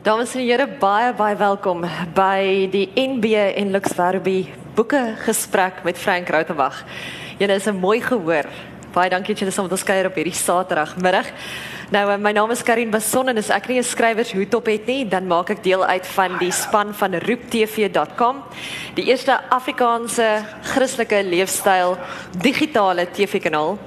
Dames en here, baie baie welkom by die NB en Lux Werby boeke gesprek met Frank Rautenbach. Julle is 'n mooi gehoor. Baie dankie dat julle saam met ons kuier op hierdie Saterdagmiddag. Nou eh, my naam is Karin Bason en as ek nie 'n skrywershoed op het nie, dan maak ek deel uit van die span van roeptv.com, die eerste Afrikaanse Christelike leefstyl digitale TV-kanaal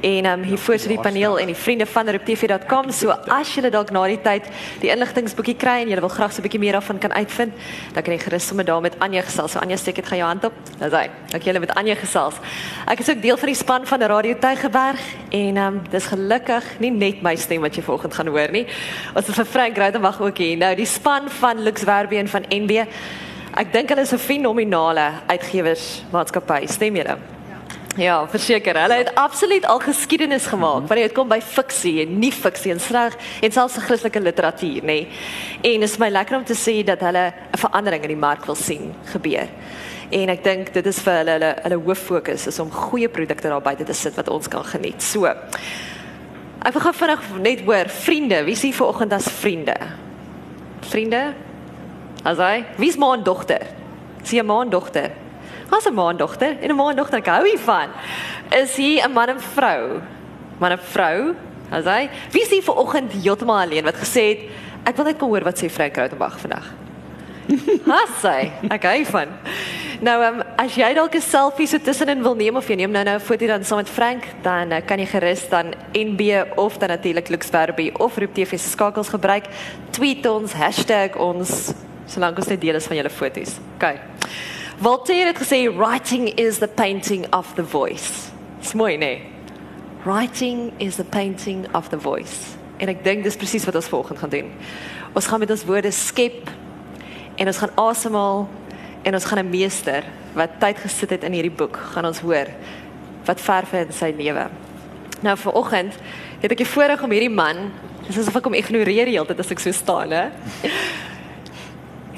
en um, hier voor sit die paneel en die vriende van RepTV.com. So as julle dalk na die tyd die inligtingboekie kry en julle wil graag so 'n bietjie meer daarvan kan uitvind, dan kan jy gerus sommer daar met Anja gesels. So Anja steek dit gaan jou hand op. Dis hy. Ek julle met Anja gesels. Ek is ook deel van die span van Radio Tygerberg en um, dis gelukkig nie net my stem wat jy vanoggend gaan hoor nie. Ons het vir Frank Rautenbach ook hier. Nou die span van Lux Werby en van NB. Ek dink hulle is 'n fenominale uitgewersmaatskappy. Stem julle? Ja, verseker. Hulle het absoluut al geskiedenis gemaak wanneer dit kom by fiksie en nie fiksie en sleg en selfs Christelike literatuur, nê. Nee. En is my lekker om te sê dat hulle 'n verandering in die mark wil sien gebeur. En ek dink dit is vir hulle hulle hulle hoof fokus is om goeie produkte daar buite te sit wat ons kan geniet. So. Ek wil gou vinnig net hoor, vriende, wie is hier vanoggend as vriende? Vriende? Asai, wie's ma en dogter? Sien ma en dogter? Ons 'n maandogter en 'n maandogter ek hou hiervan. Is hy 'n man en vrou? Man en vrou? As hy, wie sien vir oggend heeltemal alleen wat gesê het ek wil net kom hoor wat sê Frank Rautenbach vandag. Haas sy, ek hou hiervan. Nou um, as jy dalk 'n selfie so tussenin wil neem of jy neem nou nou 'n foto dan saam met Frank, dan uh, kan jy gerus dan NB of dan natuurlik Luxverby of Roep TV se skakels gebruik. Tweet ons #ons solank ons net deel is van julle foto's. OK. Voltaire het gesê writing is the painting of the voice. Dis mooi, nee. Writing is the painting of the voice. En ek dink dis presies wat ons volgende gaan doen. Ons gaan met ons woorde skep en ons gaan asemhaal en ons gaan 'n meester wat tyd gesit het in hierdie boek gaan ons hoor wat verf in sy lewe. Nou vir oggend het ek die voorreg om hierdie man, dis asof ek hom ignoreer heeltyd as ek so staan, hè.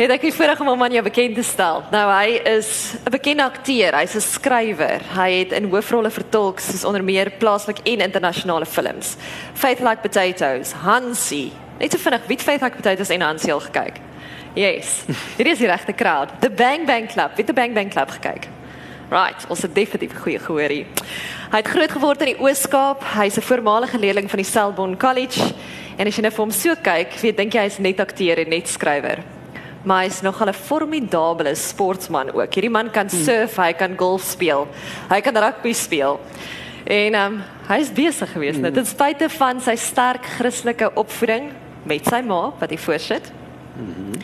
Het ek die voorreg om hom aan jou bekend te stel. Nou hy is 'n bekende akteur, hy's 'n skrywer. Hy het in hoofrolle vertolk soos onder meer plaaslik en internasionale films. Faith Like Potatoes, Hansie. Net so vinnig, wie het Faith Like Potatoes en Hansie al gekyk? Yes. Dit is die regte crowd. The Bang Bang Club, wie het The Bang Bang Club gekyk? Right, ons het definitief goeie gehoor hier. Hy het groot geword in die Oos-Kaap. Hy's 'n voormalige leerling van die Selborne College. En as jy net vir hom so kyk, weet dink jy hy's net akteur en net skrywer maar hy is nogal 'n formidable sportman ook. Hierdie man kan hmm. surf, hy kan golf speel. Hy kan rugby speel. En ehm um, hy is besig geweest net ten spyte van sy sterk Christelike opvoeding met sy ma wat hy voorsit. Mhm.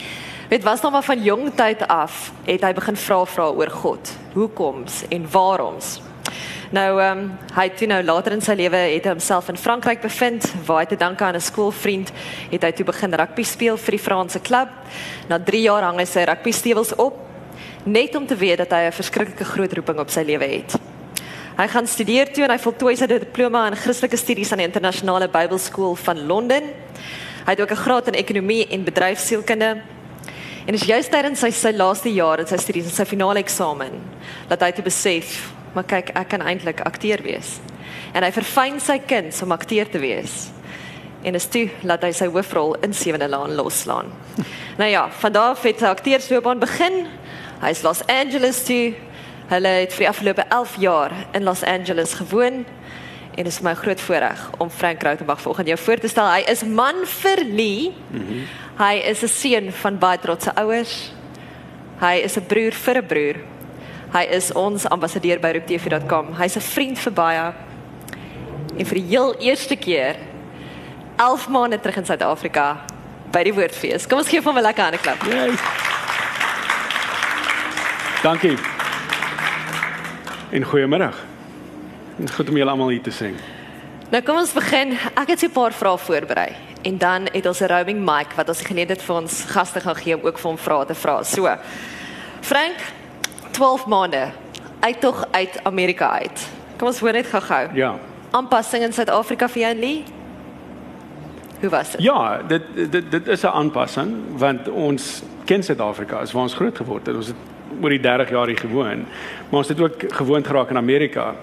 Dit was nog maar van jong tyd af het hy begin vra vra oor God. Hoekoms en waaroms? Nou ehm um, hy het nou later in sy lewe het hy homself in Frankryk bevind waar hy te danke aan 'n skoolvriend het hy toe begin rugby speel vir die Franse klub. Na 3 jaar hang hy sy rugby stewels op net om te weet dat hy 'n verskriklike groot roeping op sy lewe het. Hy gaan studeer toe en hy voltooi sy diploma in Christelike studies aan die internasionale Bybelskool van Londen. Hy het ook 'n graad in ekonomie en bedryfsielkunde. En is juist tydens sy sy laaste jaar in sy studies en sy finale eksamen dat hy te besef maar kyk, ek kan eintlik akteur wees. En hy verfyn sy kuns om akteur te wees. En is toe laat hy sy hoofrol in Sewende Laan loslaan. nou ja, van daar af het sy akteursloopbaan begin. Hy is Los Angeles toe. Hulle het vir die afgelope 11 jaar in Los Angeles gewoon. En dit is my groot voorreg om Frank Rautenbach volgens jou voor te stel. Hy is man vir Lee. Mm -hmm. Hy is 'n seun van baie trotse ouers. Hy is 'n broer vir 'n broer Hy is ons ambassadeur by rooptv.com. Hy's 'n vriend vir baie. En vir die heel eerste keer 11 maande terug in Suid-Afrika by die Woordfees. Kom ons gee hom 'n lekker hande klap. Yes. Dankie. En goeiemôre. Goed om julle almal hier te sien. Nou kom ons begin. Ek het 'n paar vrae voorberei en dan het ons 'n roaming mic wat ons geleentheid vir ons gaste gaan gee om ook vir hom vrae te vra. So. Frank, 12 maande uit tog uit Amerika uit. Kom ons hoor net gou-gou. Ja. Aanpassing in Suid-Afrika vir jou en Lee? Hoe was dit? Ja, dit dit dit is 'n aanpassing want ons ken Suid-Afrika, is waar ons groot geword het. Ons het oor die 30 jaar hier gewoon. Maar ons het ook gewoond geraak in Amerika.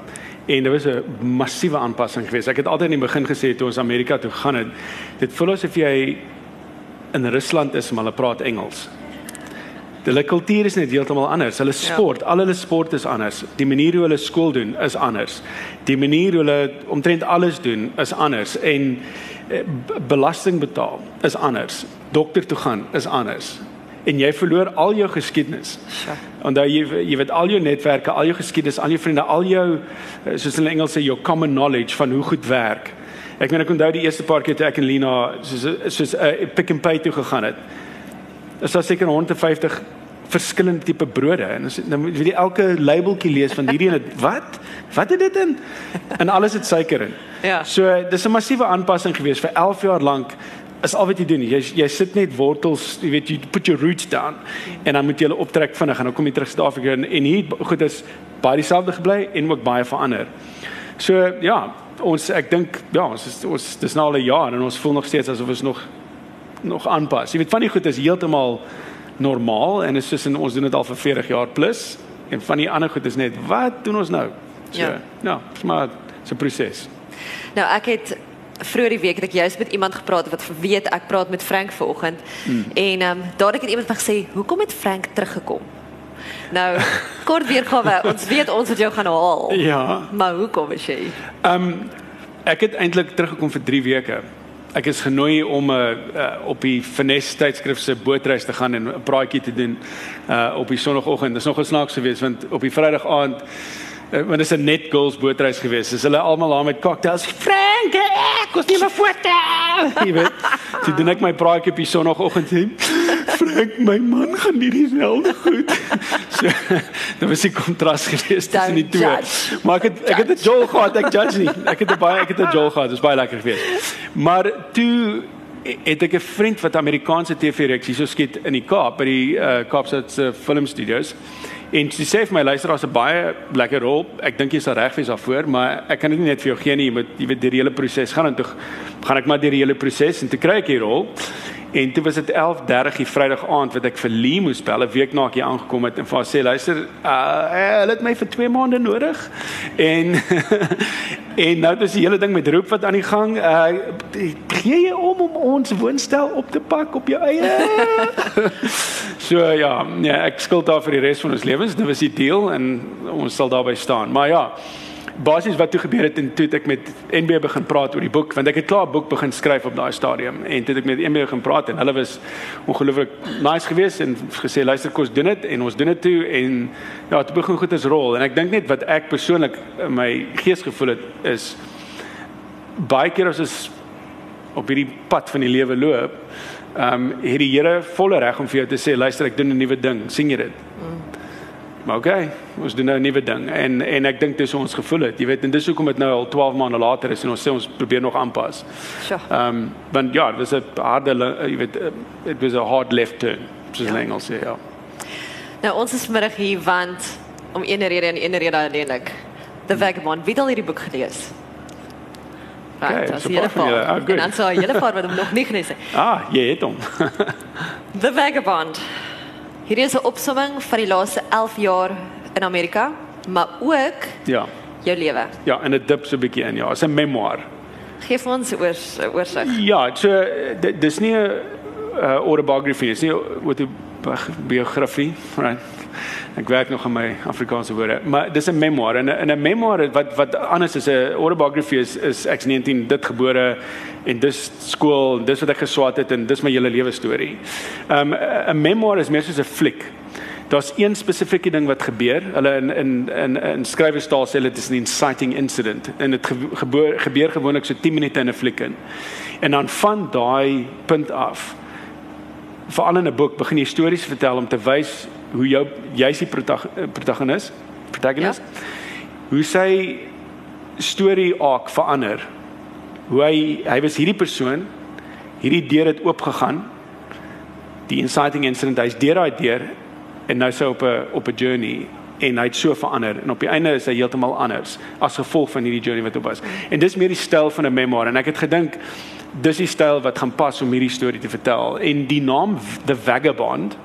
En dit was 'n massiewe aanpassing geweest. Ek het altyd in die begin gesê toe ons Amerika toe gaan het, dit voel asof jy in Rusland is, maar hulle praat Engels. Hulle kultuur is net heeltemal anders. Hulle sport, ja. al hulle sport is anders. Die manier hoe hulle skool doen is anders. Die manier hoe hulle omtrent alles doen is anders en eh, belasting betaal is anders. Dokter toe gaan is anders en jy verloor al jou geskiedenis. Ja. Onthou jy jy weet al jou netwerke, al jou geskiedenis, al jou vriende, al jou eh, soos in Engels sê your common knowledge van hoe goed werk. Ek meen ek onthou die eerste paar keer toe ek en Lina soos soos 'n uh, Pick n Pay toe gegaan het. Is daar seker 150 verskillende tipe brode en as dan moet jy elke labeltjie lees van hierdie en wat? Wat het dit in? En alles het suiker in. Ja. So dis 'n massiewe aanpassing gewees vir 11 jaar lank is al wat jy doen. Jy jy sit net wortels, jy weet jy put your roots down en dan moet jy hulle optrek vinnig en dan kom jy terug Suid-Afrika en, en hier goed is baie dieselfde gebly en ook baie verander. So ja, ons ek dink ja, ons is ons dis nou al 'n jaar en ons voel nog steeds asof ons nog nog aanpas. Jy weet van die goed is heeltemal normaal en is soos in ons doen dit al vir 40 jaar plus en van die ander goed is net wat doen ons nou? So, ja, ja, maar so 'n proses. Nou ek het vroeër die week het ek juist met iemand gepraat wat weet ek praat met Frank vanoggend hmm. en ehm um, dadelik het iemand gesê hoekom het Frank teruggekom nou kort weergawe ons weet ons het jou gaan haal ja maar hoekom is jy ehm um, ek het eintlik teruggekom vir 3 weke ek is genooi om 'n uh, op die Finesse tydskrif se bootreis te gaan en 'n praatjie te doen uh, op die sonoggend dis nog gesnaaks geweest want op die vrydag aand want dit is 'n net girls bootreis geweest. Dis hulle almal daar met cocktails. Frank, ek was nie my foto. Jy weet. Toe doen ek my praatjie op die sonoggend sê. Frank, my man gaan nie dieselfde goed. So, dit was 'n kontras geweest tussen die twee. Maar ek het ek het 'n jol gehad, ek judge nie. Ek het 'n baie ek het 'n jol gehad. Dit was baie lekker geweest. Maar toe het ek 'n vriend wat Amerikaanse TV-reeks hier so skiet in die Kaap by die uh, Kaapstad Film Studios. En sy sê vir my luister daar's 'n baie lekker rol. Ek dink jy sal reg wees daarvoor, maar ek kan dit nie net vir jou gee nie. Jy moet jy weet die hele proses gaan en toe gaan ek maar deur die hele proses en toe kry ek die rol. En toe was dit 11:30 die Vrydag aand wat ek vir Lee moes bel 'n week na ek hier aangekom het en vir haar sê luister, uh, hulle het my vir 2 maande nodig. En en nou dis die hele ding met roep wat aan die gang. Uh gee jy om om ons woonstel op te pak op jou eie? so ja, ja, ek skuld daar vir die res van ons lewens. Dit was die deal en ons sal daarby staan. Maar ja, basies wat toe gebeur het en toe het ek met NB begin praat oor die boek want ek het klaar 'n boek begin skryf op daai stadium en toe het ek met NB begin praat en hulle was ongelooflik nice geweest en gesê luister kos doen dit en ons doen dit toe en ja het begin goed as rol en ek dink net wat ek persoonlik in my gees gevoel het is baie keer as ons op hierdie pad van die lewe loop ehm um, het die Here volle reg om vir jou te sê luister ek doen 'n nuwe ding sien jy dit. Maar okay, ons doen nou 'n nuwe ding en en ek dink dis hoe ons gevoel het. Jy weet, en dis hoekom dit nou al 12 maande later is en ons sê ons probeer nog aanpas. Sure. Ehm, um, want ja, dit was 'n harde jy weet, it was a hard left turn, soos ja. Engels sê, ja. Nou ons is vanmiddag hier want om een rede en een rede alleenlik. The Vagabond, wie het al hierdie boek gelees? Okay, right, so hele paar. Oh, en dan sou hele paar wat hom nog nie gelees het. Ah, jy het hom. The Vagabond. Hierdie is 'n opsomming van die laaste 11 jaar in Amerika, maar ook ja, jou lewe. Ja, en dit dip so 'n bietjie in, ja, is 'n memoir. Geef ons oor oorsig. Ja, so dis nie 'n uh, autobiography, dis nie 'n biografie, right? Ek werk nog aan my Afrikaanse woorde, maar dis 'n memoir en 'n 'n memoir wat wat anders is 'n autobiography is is ek 19 dit gebore en dis skool, dis wat ek geswaat het en dis my hele lewe storie. Um 'n memoir is meer soos 'n fliek. Daar's een spesifieke ding wat gebeur. Hulle in in in in skrywerstaal sê dit is 'n inciting incident en dit gebeur gebeur gewoonlik so 10 minute in 'n fliek in. En dan van daai punt af veral in 'n boek begin jy stories vertel om te wys hoe jou jy's die protagonis, protagonis. Ja. Hoe sy storie ook verander hoe hy hy was hierdie persoon hierdie deur het oopgegaan die inciting incident hy's deur daai deur en nou sou op 'n op 'n journey en hy het so verander en op die einde is hy heeltemal anders as gevolg van hierdie journey wat hy was en dis meer die styl van 'n memoir en ek het gedink dis die styl wat gaan pas om hierdie storie te vertel en die naam the vagabond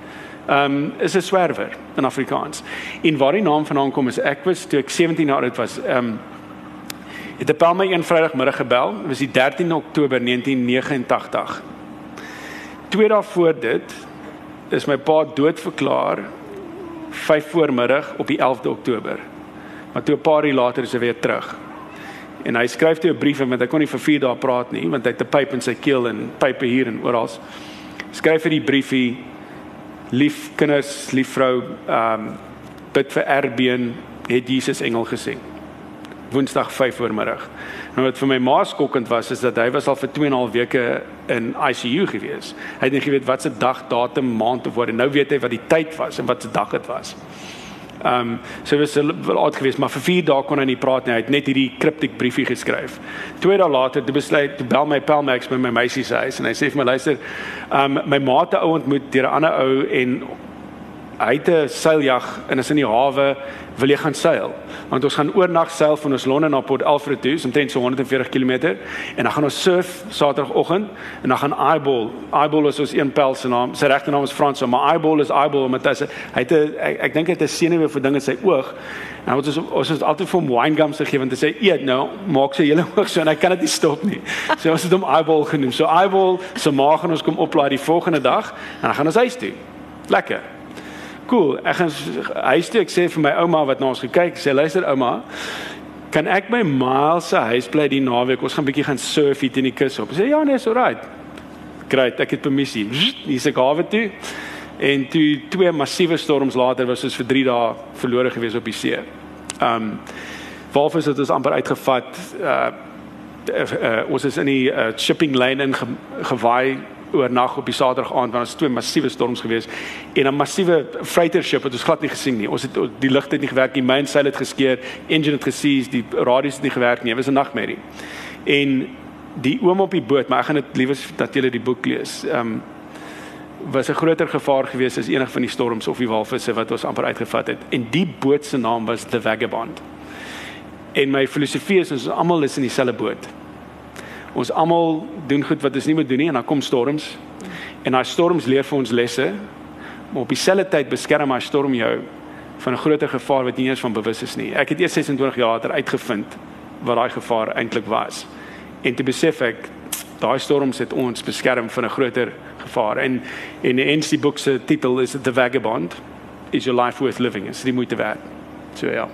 um is 'n swerwer in Afrikaans en waar die naam vandaan kom is ek was toe ek 17 jaar oud was um het 'n Palme een Vrydagmiddag gebel. Dit was die 13 Oktober 1989. twee dae voor dit is my pa doodverklaar 5 voormiddag op die 11de Oktober. Maar toe 'n paar uur later is hy weer terug. En hy skryf toe 'n brief en want hy kon nie vir 4 dae praat nie, want hy het 'n pyp in sy keel en pype hier en oral. Skryf hy die briefie: Lief kinders, lief vrou, ehm um, bid vir Erbeen, het Jesus engel gesien. Woensdag 5 voormiddag. Nou wat vir my ma skokkend was is dat hy was al vir 2 en 'n half weke in ICU gewees. Hy het nie geweet wat se dag, datum, maand of wat. Nou weet hy wat die tyd was en wat se dag dit was. Ehm um, so was hy wel oud geweest, maar vir 4 dae kon hy nie praat nie. Hy het net hierdie kriptiek briefie geskryf. 2 dae later het besluit te bel my Pelmax by my meisie se huis en hy sê vir my luister, ehm um, my ma het 'n ou ontmoet deur 'n ander ou en hy het 'n seiljag en is in die hawe wil jy gaan seil? Want ons gaan oornag seil van ons Londen na Port Alfred toe omtrent so 140 km en dan gaan ons surf saterdagoggend en dan gaan eyeball eyeball is ons een pel se naam sy regte naam is Frans maar eyeball is eyeball omdat hy hy het 'n ek, ek dink hy het 'n senuwee vir dinge in sy oog en ons ons is altyd vir hom wine gums gegee want hy sê eet nou maak sy hele oog so en hy kan dit nie stop nie. So ons het hom eyeball genoem. So eyeball se maag gaan ons kom oplaai die volgende dag en dan gaan ons huis toe. Lekker cool. Ek gaan huis toe ek sê vir my ouma wat na ons gekyk, sê luister ouma, kan ek by Miles se huis bly die naweek? Ons gaan bietjie gaan surf hier in die kus op. Sê ja, nee, so right. Great, ek het permissie. Hier's ek hawe toe. En toe twee massiewe storms later was ons vir 3 dae verlore gewees op die see. Um Wolfs het ons amper uitgevat. Uh, uh, uh ons is in die uh, shipping lane in ge, gewaai oornag op die Saterdag aand want ons twee massiewe storms gewees en 'n massiewe freighter ship wat ons glad nie gesien nie. Ons het die ligte het nie gewerk nie, main sail het geskeur, engine het gesies, die radios het nie gewerk nie. Dit was 'n nagmerrie. En die oom op die boot, maar ek gaan dit liewer dat julle die boek lees. Ehm um, was 'n groter gevaar geweest as enig van die storms of die walvisse wat ons amper uitgevat het. En die boot se naam was The Vagabond. En my filosofie is ons almal is in dieselfde boot ons almal doen goed wat ons nie moet doen nie en dan kom storms. En daai storms leer vir ons lesse. Maar op dieselfde tyd beskerm hy storm jou van 'n groter gevaar wat jy nie eens van bewus is nie. Ek het eers 26 jaar later uitgevind wat daai gevaar eintlik was. En te besef ek daai storms het ons beskerm van 'n groter gevaar. En en die NC boek se titel is The Vagabond. Is your life worth living? Is dit moeite werd? So ja.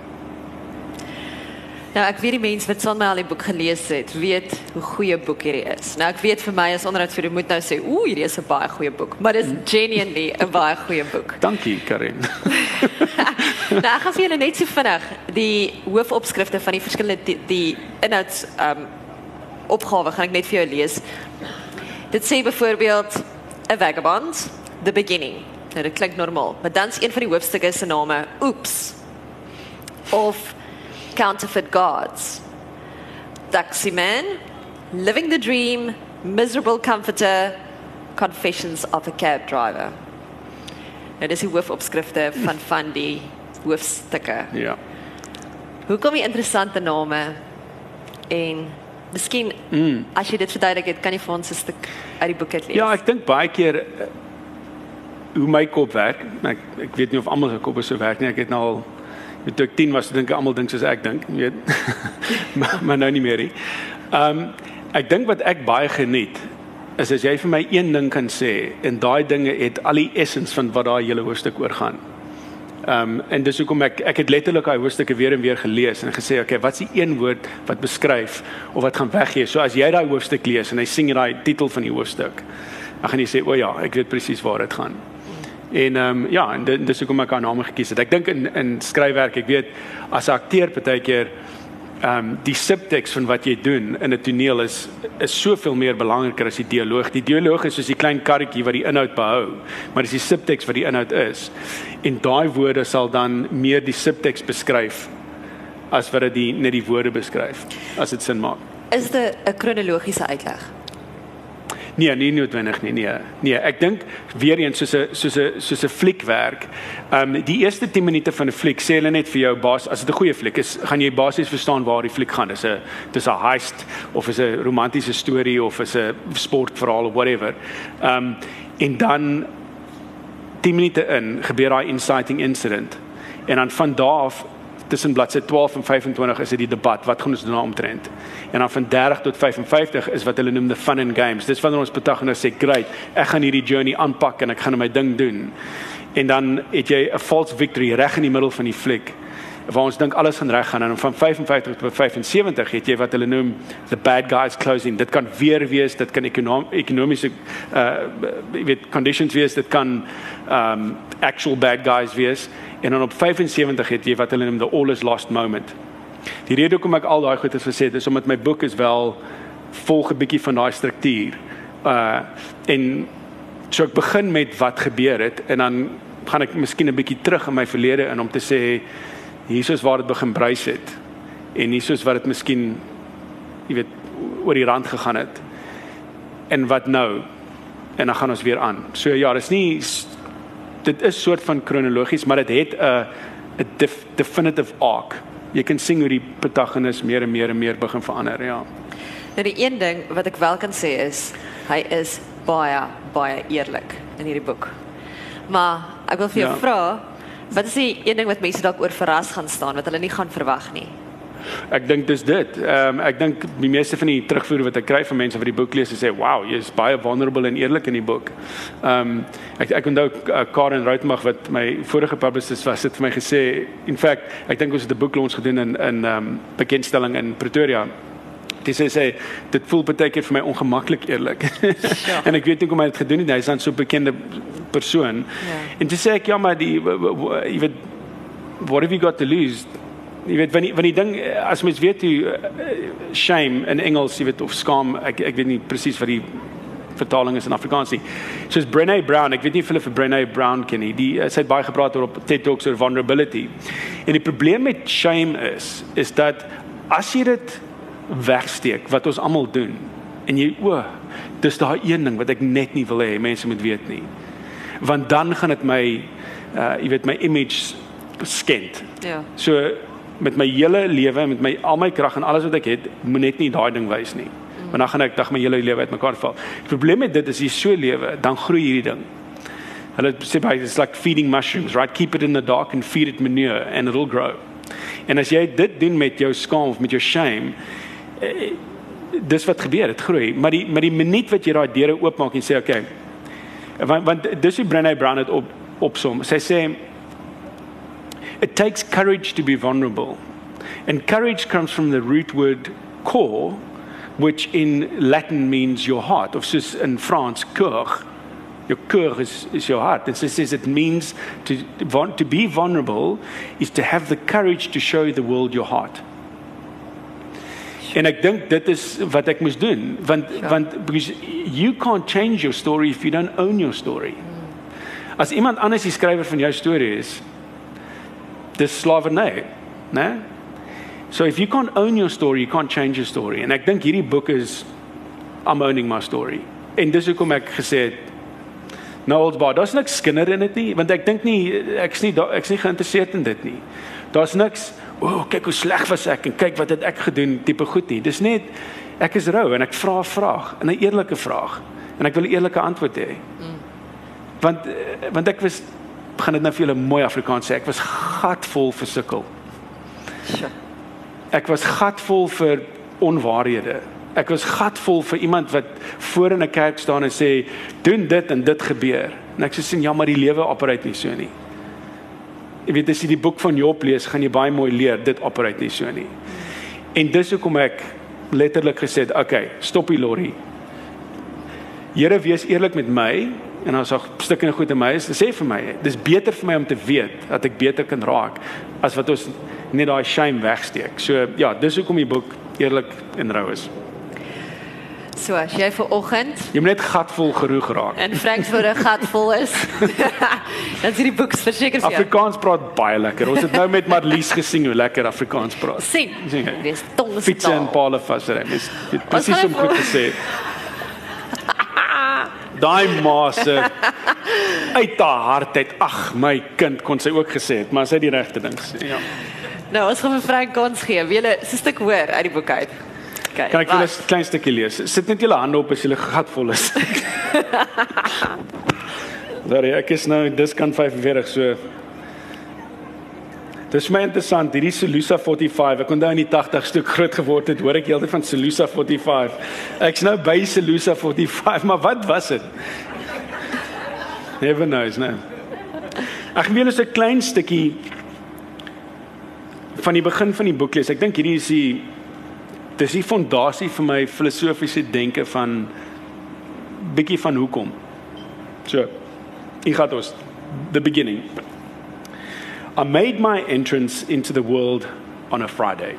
Nou ek weet die mense wat son my al die boek gelees het, weet hoe goeie boek hierdie is. Nou ek weet vir my as onderhoud vir moet nou sê, ooh, hierdie is 'n baie goeie boek, maar dit is genuinely 'n baie goeie boek. Dankie, Karin. nou ek gaan vir julle net so vinnig die hoofopskrifte van die verskillende die, die inhouds um opgawe gaan ek net vir jou lees. Dit sê byvoorbeeld A Vagabond, The Beginning. Nou dit klink normaal, maar dan's een van die hoofstukke se name Oeps. Of counterfeit gods. Taxi Man, Living the Dream, Miserable Comforter, Confessions of a Cab Driver. Nou dis die hoofopskrifte van van die hoofstukke. Ja. Hoekom die interessante name en miskien mm. as jy dit verduidelik het, kan jy vir ons 'n stuk uit die boek uit lees. Ja, ek dink baie keer uh, hoe my kop werk. Ek ek weet nie of almal se koppe so werk nie. Ek het nou al toe ek 10 was, dink ek almal dink soos ek dink, weet. maar, maar nou nie meer nie. Ehm um, ek dink wat ek baie geniet is as jy vir my een ding kan sê en daai dinge het al die essence van wat daai hele hoofstuk oor gaan. Ehm um, en dis hoekom ek ek het letterlik daai hoofstukke weer en weer gelees en gesê okay, wat's die een woord wat beskryf of wat gaan weggee? So as jy daai hoofstuk lees en hy sing daai titel van die hoofstuk, dan gaan jy sê o ja, ek weet presies waar dit gaan. En ehm um, ja, en dit dis hoekom ek haar naam gekies het. Ek dink in in skryfwerk, ek weet as 'n akteur baie keer ehm um, die subtekst van wat jy doen in 'n toneel is is soveel meer belangriker as die dialoog. Die dialoog is soos die klein karretjie wat die inhoud behou, maar dis die subtekst wat die inhoud is. En daai woorde sal dan meer die subtekst beskryf as wat dit net die woorde beskryf as dit sin maak. Is dit 'n kronologiese uitleg? Nee, nie noodwendig nie. Nee. Nee, ek dink weer eens soos 'n soos 'n soos 'n fliekwerk. Ehm um, die eerste 10 minute van 'n fliek sê hulle net vir jou bas as dit 'n goeie fliek is, gaan jy basies verstaan waar die fliek gaan. Dis 'n dis 'n heist of is 'n romantiese storie of is 'n sportverhaal of whatever. Ehm um, en dan 10 minute in gebeur daai inciting incident. En dan van daar af tussen bladsy 12 en 25 is dit die debat wat gaan ons doen daaromtrent. En dan van 30 tot 55 is wat hulle noem the fun and games. Dis wanneer ons protagonis sê, "Great, ek gaan hierdie journey aanpak en ek gaan my ding doen." En dan het jy 'n false victory reg in die middel van die fliek waar ons dink alles gaan reg gaan en van 55 tot 75 het jy wat hulle noem the bad guys closing. Dit kan weer wees dit kan ekonom ekonomiese uh weet conditions wees dit kan um actual bad guys wees. En dan op 75 het jy wat hulle noem the all is lost moment. Die rede hoekom ek al daai goed het gesê is omdat my boek is wel volg 'n bietjie van daai struktuur. Uh en so ek begin met wat gebeur het en dan gaan ek miskien 'n bietjie terug in my verlede in om te sê hier is waar dit begin bruis het en hier is wat dit miskien jy weet oor die rand gegaan het en wat nou en dan gaan ons weer aan. So ja, dis nie dit is soort van kronologies, maar dit het 'n 'n def, definitive arc. Jy kan sien hoe die protagonis meer en meer en meer begin verander, ja. Nou die een ding wat ek wel kan sê is hy is baie baie eerlik in hierdie boek. Maar ek wil vir jou ja. vra Wat is die een ding wat mense dalk oor verras gaan staan wat hulle nie gaan verwag nie? Ek dink dis dit. Ehm um, ek dink die meeste van die terugvoer wat ek kry van mense wat die boek lees, sê, "Wow, jy's baie vulnerable en eerlik in die boek." Ehm um, ek ek onthou uh, Karen Routmag wat my vorige publicist was, het vir my gesê, "In fact, ek dink ons het 'n boek launch gedoen in in ehm um, bekendstelling in Pretoria." Dis sê, sê dit voel baie keer vir my ongemaklik eerlik. Ja. en ek weet nie hoe om dit gedoen het. Hy's dan so bekende persoon. Ja. En toe sê ek ja, maar die jy weet what have you got to lose? Jy weet wanneer wanneer ding as mens weet hoe uh, shame in Engels, jy weet of skaam, ek ek weet nie presies wat die vertaling is in Afrikaans nie. Soos Brené Brown, ek weet nie of hulle vir Brené Brown ken nie. Die sy het baie gepraat oor op TED Talks oor vulnerability. En die probleem met shame is is dat as jy dit wegsteek wat ons almal doen en jy o, dis daai een ding wat ek net nie wil hê mense moet weet nie want dan gaan dit my uh jy weet my image skend. Ja. So met my hele lewe, met my al my krag en alles wat ek het, moet net nie daai ding wys nie. Mm. Want dan gaan ek dag my hele lewe uitmekaar val. Die probleem met dit is jy so lewe, dan groei hierdie ding. Hulle sê baie it's like feeding mushrooms, right? Keep it in the dark and feed it manure and it'll grow. En as jy dit doen met jou skaam of met jou shame, dis wat gebeur, dit groei. Maar die maar die minuut wat jy daai deure oopmaak en sê okay, want want dis hoe Brené Brown dit op opsom. Sy sê it takes courage to be vulnerable. And courage comes from the root word core which in Latin means your heart of soos in Frans cœur. Your cœur is is your heart. And so says it means to to be vulnerable is to have the courage to show the world your heart. En ek dink dit is wat ek moes doen want ja. want because you can't change your story if you don't own your story. As iemand anders die skrywer van jou storie is, dis slawerny, né? So if you can't own your story, you can't change your story. En ek dink hierdie boek is I'm owning my story. En dis hoekom ek gesê het nou boy, daar's niks skinder in dit nie, want ek dink nie ek's nie ek's nie geïnteresseerd in dit nie. Daar's niks o, oh, kyk hoe sleg was ek en kyk wat het ek gedoen tipe goed nie. Dis net ek is rou en ek vra 'n vraag, 'n eerlike vraag en ek wil 'n eerlike antwoord hê. Mm. Want eh, want ek was begin dit nou vir julle mooi Afrikaans sê, ek was gatvol vir sukkel. Ek was gatvol vir onwaarhede. Ek was gatvol vir iemand wat voor in 'n kerk staan en sê doen dit en dit gebeur. En ek sê sien ja, maar die lewe operate nie so nie. Jy weet as jy die boek van Job lees, gaan jy baie mooi leer dit operate nie so nie. En dis hoekom ek letterlik gesê het, okay, stop die lorry. Here wees eerlik met my en as ook stukke goed in my is, sê vir my, dis beter vir my om te weet dat ek beter kan raak as wat ons net daai shame wegsteek. So ja, dis hoekom die boek eerlik en rou is. So as jy vir oggend jy moet net gatvol geroeg raak. En Frankfurt 'n gatvol is. dan is die boeks verseker vir jou. Afrikaans praat baie lekker. Ons het nou met Marlies gesien hoe lekker Afrikaans praat. Sien. Dis tong. Fiets en Paul Fasser. Dis presies om goed te sê. Daai maase uit haar hart uit. Ag my kind kon sy ook gesê het, maar sy het die regte ding gesê. Ja. Nou, ons gaan vir Frank kans gee. Wie hulle 'n stuk hoor uit die boek uit. Okay, kan ek julle 'n klein stukkie lees? Sit net julle hande op as julle gatvol is. Daar ek is nou dis kan 45 so. Dis my interessant, hierdie Solusa 45. Ek onthou in die 80s toe ek groot geword het, hoor ek heeltyd van Solusa 45. Ek's nou by Solusa 45, maar wat was dit? Never knows, nee. Ek wil net 'n klein stukkie van die begin van die boek lees. Ek dink hierdie is die dis die fondasie vir my filosofiese denke van bietjie van hoekom. So, ek gaan the beginning. I made my entrance into the world on a Friday.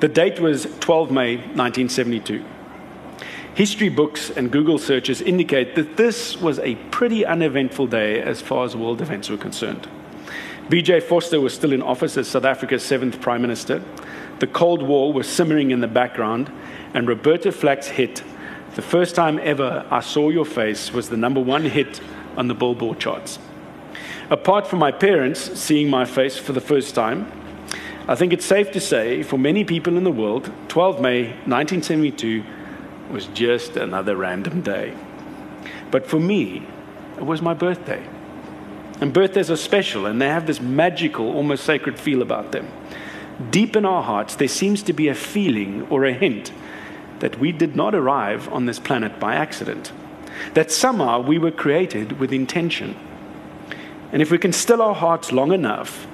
The date was 12 May 1972. History books and Google searches indicate that this was a pretty uneventful day as far as world events were concerned. BJ Foster was still in office as South Africa's seventh Prime Minister. The Cold War was simmering in the background, and Roberta Flack's hit, The First Time Ever I Saw Your Face, was the number one hit on the Billboard charts. Apart from my parents seeing my face for the first time, I think it's safe to say for many people in the world, 12 May 1972 was just another random day. But for me, it was my birthday. And birthdays are special and they have this magical, almost sacred feel about them. Deep in our hearts, there seems to be a feeling or a hint that we did not arrive on this planet by accident, that somehow we were created with intention. And if we can still our hearts long enough,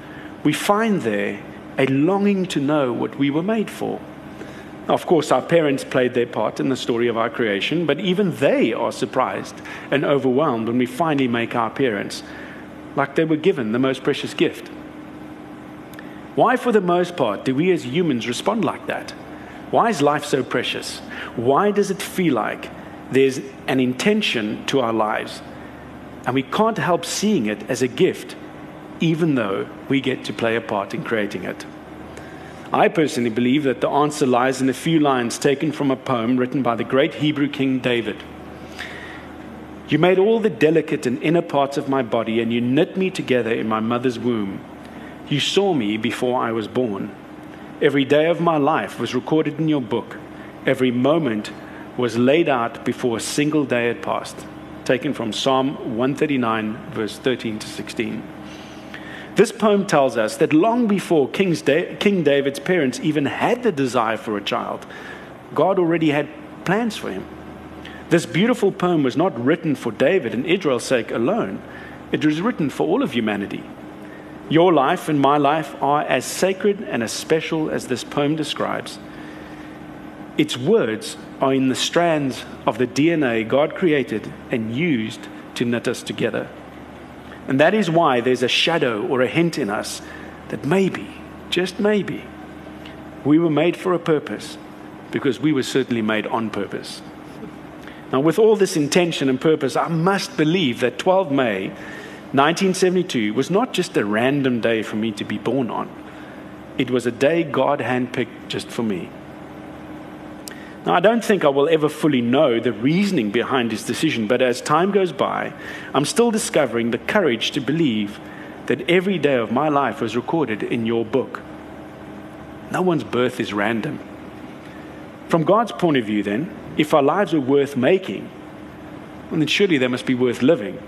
we find there a longing to know what we were made for. Of course, our parents played their part in the story of our creation, but even they are surprised and overwhelmed when we finally make our appearance, like they were given the most precious gift. Why, for the most part, do we as humans respond like that? Why is life so precious? Why does it feel like there's an intention to our lives and we can't help seeing it as a gift, even though we get to play a part in creating it. I personally believe that the answer lies in a few lines taken from a poem written by the great Hebrew king David. You made all the delicate and inner parts of my body, and you knit me together in my mother's womb. You saw me before I was born. Every day of my life was recorded in your book. Every moment was laid out before a single day had passed taken from Psalm 139, verse 13 to 16. This poem tells us that long before King's da- King David's parents even had the desire for a child, God already had plans for him. This beautiful poem was not written for David and Israel's sake alone, it was written for all of humanity. Your life and my life are as sacred and as special as this poem describes. Its words are in the strands of the DNA God created and used to knit us together. And that is why there's a shadow or a hint in us that maybe, just maybe, we were made for a purpose because we were certainly made on purpose. Now, with all this intention and purpose, I must believe that 12 May 1972 was not just a random day for me to be born on, it was a day God handpicked just for me. Now, I don't think I will ever fully know the reasoning behind his decision, but as time goes by, I'm still discovering the courage to believe that every day of my life was recorded in your book. No one's birth is random. From God's point of view, then, if our lives are worth making, well, then surely they must be worth living.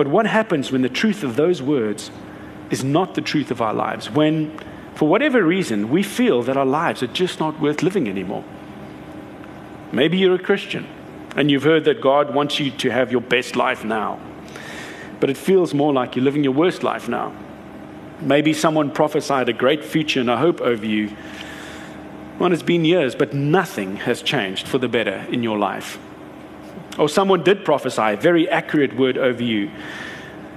But what happens when the truth of those words is not the truth of our lives? When, for whatever reason, we feel that our lives are just not worth living anymore? Maybe you're a Christian and you've heard that God wants you to have your best life now, but it feels more like you're living your worst life now. Maybe someone prophesied a great future and a hope over you. Well, it's been years, but nothing has changed for the better in your life. Or someone did prophesy a very accurate word over you,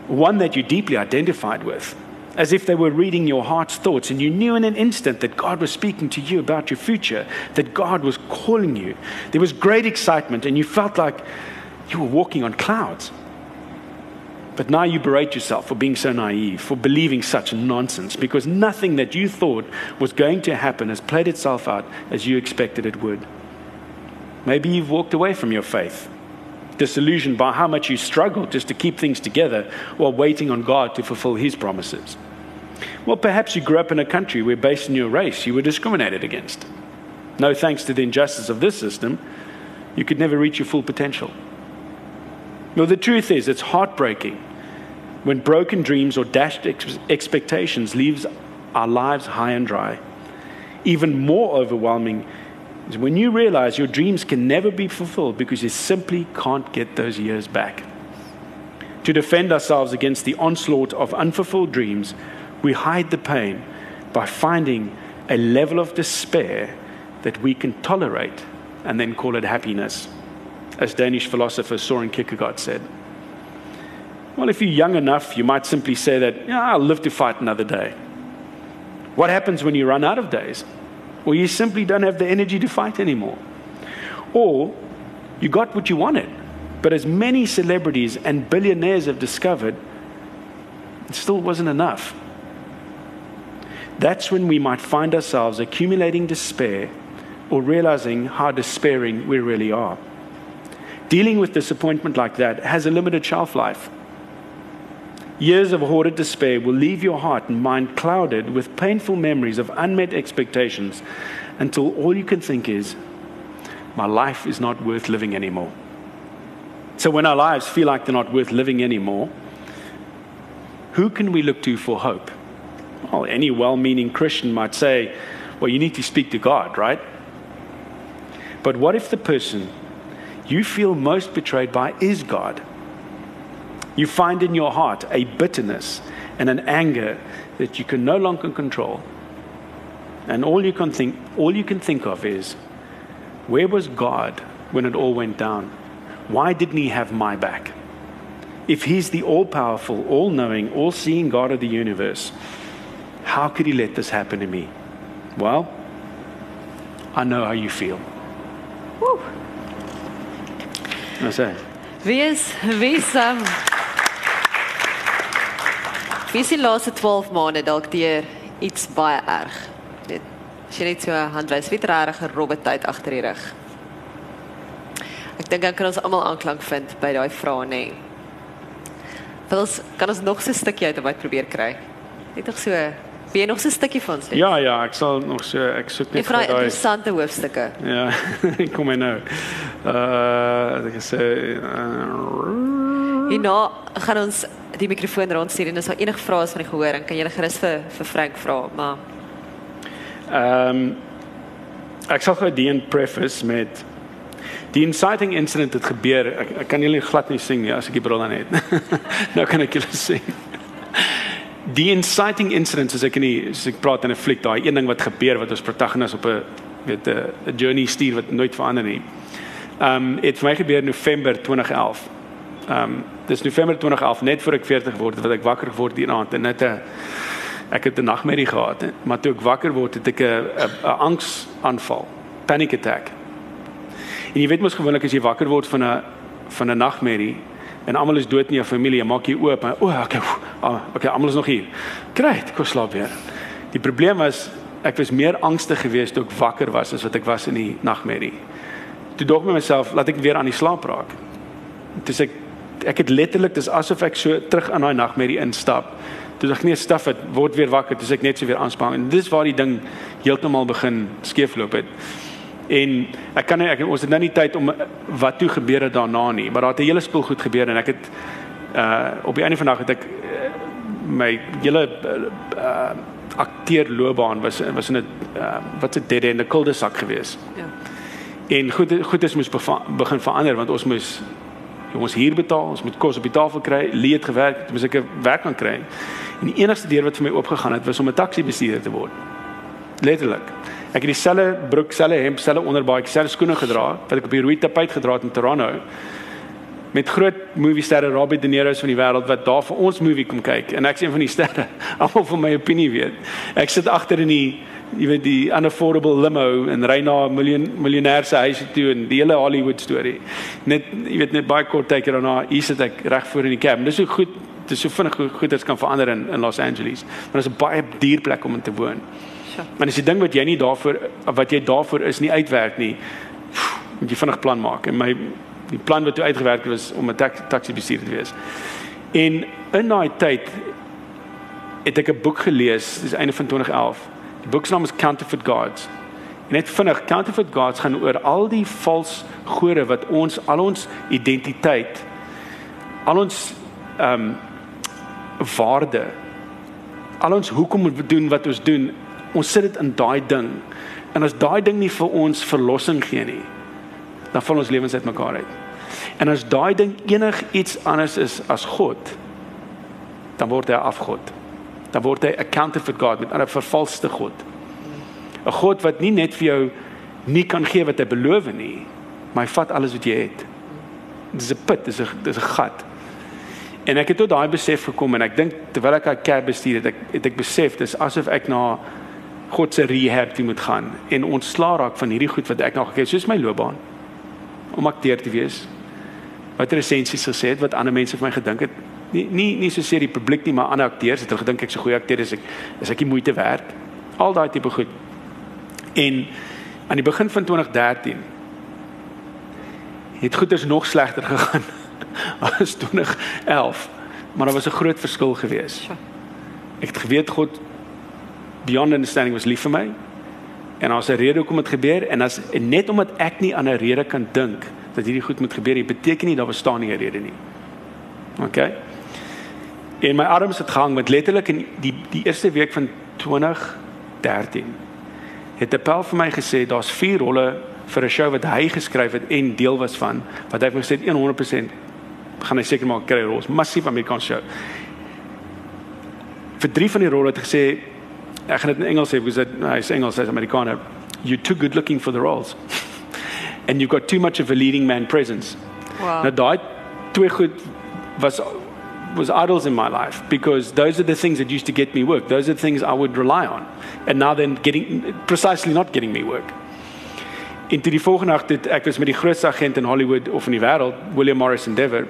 one that you deeply identified with, as if they were reading your heart's thoughts, and you knew in an instant that God was speaking to you about your future, that God was calling you. There was great excitement, and you felt like you were walking on clouds. But now you berate yourself for being so naive, for believing such nonsense, because nothing that you thought was going to happen has played itself out as you expected it would. Maybe you've walked away from your faith, disillusioned by how much you struggled just to keep things together while waiting on God to fulfill His promises. Well, perhaps you grew up in a country where, based on your race, you were discriminated against. No thanks to the injustice of this system, you could never reach your full potential. Well, the truth is, it's heartbreaking when broken dreams or dashed ex- expectations leaves our lives high and dry. Even more overwhelming is when you realize your dreams can never be fulfilled because you simply can't get those years back. To defend ourselves against the onslaught of unfulfilled dreams, we hide the pain by finding a level of despair that we can tolerate and then call it happiness, as Danish philosopher Soren Kierkegaard said. Well, if you're young enough, you might simply say that, yeah, I'll live to fight another day. What happens when you run out of days? Well, you simply don't have the energy to fight anymore. Or you got what you wanted, but as many celebrities and billionaires have discovered, it still wasn't enough. That's when we might find ourselves accumulating despair or realizing how despairing we really are. Dealing with disappointment like that has a limited shelf life. Years of hoarded despair will leave your heart and mind clouded with painful memories of unmet expectations until all you can think is, my life is not worth living anymore. So when our lives feel like they're not worth living anymore, who can we look to for hope? Well, any well meaning Christian might say, well, you need to speak to God, right? But what if the person you feel most betrayed by is God? You find in your heart a bitterness and an anger that you can no longer control. And all you can think, all you can think of is, where was God when it all went down? Why didn't He have my back? If He's the all powerful, all knowing, all seeing God of the universe, how could He let this happen to me? Well, I know how you feel. Woe. I say, wie is um Wie is die laaste 12 maande dalk deur iets baie erg? Dit as jy net so handwys wie regtig 'n robbe tyd agter die rug. Ek dink dan kan ons almal aanklank vind by daai vrae nê. Wil ons kan ons nog so 'n stukkie uit wat probeer kry. Net nog so Wie jy nog so 'n stukkie van sê? ja, ja, ek sal nog so ek soek Ek net vir daai interessante hoofstukke. Ja, kom maar nou. Uh ek sê uh, Hierna gaan ons die mikrofoon rondstuur en as daar enige vrae is van die gehoor, dan kan jy gerus vir vir Frank vra, maar Ehm um, ek sal gou die in preface met die inciting incident het gebeur. Ek, ek kan julle glad nie sing nie as ek die bril aan het. nou kan ek julle sing. Die inciting incident as ek in die as ek praat in 'n fliek, daai een ding wat gebeur wat ons protagonis op 'n weet 'n journey stuur wat nooit verander nie. Ehm um, het vir my gebeur in November 2011. Ehm um, dis November 2011 net voor ek 40 word wat ek wakker geword die aand en net 'n ek het 'n nagmerrie gehad, hè. maar toe ek wakker word het ek 'n 'n angsaanval, panic attack. En jy weet mos gewoonlik as jy wakker word van 'n van 'n nagmerrie en almal is dood in jou familie, jy maak jy oop, en, o, okay, oh, okay, almal is nog hier. Kry, ek kon slaap weer. Die probleem was ek was meer angstig geweest toe ek wakker was as wat ek was in die nagmerrie. Toe dog met myself, laat ek weer aan die slaap raak. Dis ek ek het letterlik dis asof ek so terug aan daai nagmerrie instap. Toe dink ek nee, staf dit word weer wakker, dis ek net so weer aanspan en dis waar die ding heeltemal begin skeefloop het. En ek kan nie ek ons het nou nie tyd om wat toe gebeur het daarna nie, maar daar het 'n hele spul goed gebeur en ek het uh op die einde van die dag het ek uh, my hele uh, uh akteerloopbaan was was in 'n uh, wat 'n dead end 'n kuldesak geweest. ja. En goed goed is moes begin verander want ons moes ons hier betaal, ons moet kos op die tafel kry, leed gewerk, moes ek 'n werk kan kry. En die enigste deur wat vir my oopgegaan het was om 'n taxi bestuurder te word. Letterlik. Ek het dieselfde broek, selfe hemp, selfe onderbaadjie, selfe skoene gedra wat ek op die rooi tapuit gedra het in Toronto met groot movie sterre Robert De Niro's van die wêreld wat daar vir ons movie kom kyk en ek's een van die sterre. Almal van my opinie weet. Ek sit agter in die jy weet die unaffordable limo en ry na 'n miljoen miljonêr se huis toe en die hele Hollywood storie. Net jy weet net baie kort tyd daarna hier sit ek reg voor in die cab. Dis so goed dis so vinnig hoe goeders kan verander in in Los Angeles. Maar dit is 'n baie duur plek om in te woon. Sure. Maar as jy ding wat jy nie daarvoor wat jy daarvoor is nie uitwerk nie, moet jy vinnig plan maak. En my die plan wat toe uitgewerk was om 'n taxi, taxi bestuurder te wees. En in daai tyd het ek 'n boek gelees, dis einde van 2011. Die boek se naam is Counterfeit Gods. En net vinnig, Counterfeit Gods gaan oor al die vals gode wat ons al ons identiteit al ons ehm um, waarde. Al ons hoekom moet doen wat ons doen, ons sit dit in daai ding. En as daai ding nie vir ons verlossing gee nie, dan val ons lewens uitmekaar uit. En as daai ding enigiets anders is as God, dan word hy afgod. Dan word hy a counterfeit god met 'n vervalste god. 'n God wat nie net vir jou nie kan gee wat hy beloof nie, maar hy vat alles wat jy het. Dis 'n put, dis 'n dis 'n gat. En ek het tot daai besef gekom en ek dink terwyl ek 'n cab bestuur het, ek het ek besef dis asof ek na God se rehab toe moet gaan en ontslaa raak van hierdie goed wat ek nog gekry het, soos my loopbaan om akteur te wees. Wat resensies gesê het wat ander mense vir my gedink het. Nie nie nie so seer die publiek nie, maar ander akteurs het hulle gedink ek's 'n goeie akteur is ek is ek nie moeite werd. Al daai tipe goed. En aan die begin van 2013 het goeders nog slegter gegaan as 2011. Maar daar was 'n groot verskil gewees. Ek het geweet God beyond understanding was lief vir my. En daar's 'n rede hoekom dit gebeur en as en net omdat ek nie aan 'n rede kan dink dat hierdie goed moet gebeur, dit beteken nie daar bestaan nie 'n rede nie. OK. En my arms het gehang met letterlik in die die eerste week van 2013 het 'n pel vir my gesê daar's vier rolle vir 'n show wat hy geskryf het en deel was van wat hy gesê het 100% gaan hy seker maak kry roles massief Amerikaanse show. Vir drie van die rolle het gesê ek gaan dit in Engels sê because hy's Engels hy's Amerikaner. You too good looking for the roles. and you've got too much of a leading man presence. Wow. Nou daai twee goed was was idols in my life because those are the things that used to get me work. Those are the things I would rely on. And now then getting precisely not getting me work. En toe die volgende nag het ek was met die grootste agent in Hollywood of in die wêreld, William Morris Endeavor.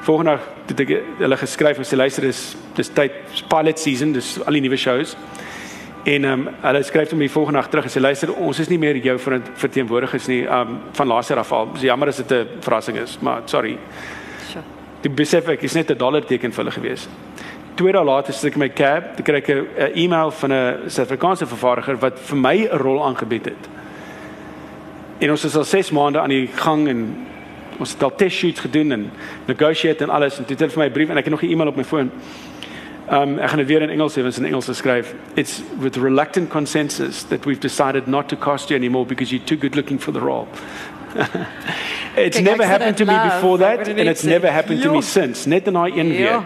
Volgende nag het ek hulle geskryf en sê luister dis dis tyd pilot season, dis al die nuwe shows. En ehm um, hulle skryf hom die volgende nag terug en sê luister ons is nie meer jou verteenwoordigers nie um, van laaste af al. Dis jammer as dit 'n verrassing is, maar sorry. Die besef ek is net 'n dollar teken vir hulle gewees. Twee dae later sit ek in my cab, ek kry 'n e-mail van 'n Suid-Afrikaanse vervaardiger wat vir my 'n rol aangebied het. En ons is al 6 maande aan die gang en ons het al test shoots gedoen en negotiate en alles en toe het hulle vir my 'n brief en ek het nog 'n e-mail op my foon. Um ek gaan dit weer in Engels sê, want in Engels geskryf. It's with reluctant consensus that we've decided not to cast you anymore because you're too good looking for the role. it's Kijk, never happened to me love, before that and it's never happened to me since. Net in Ja.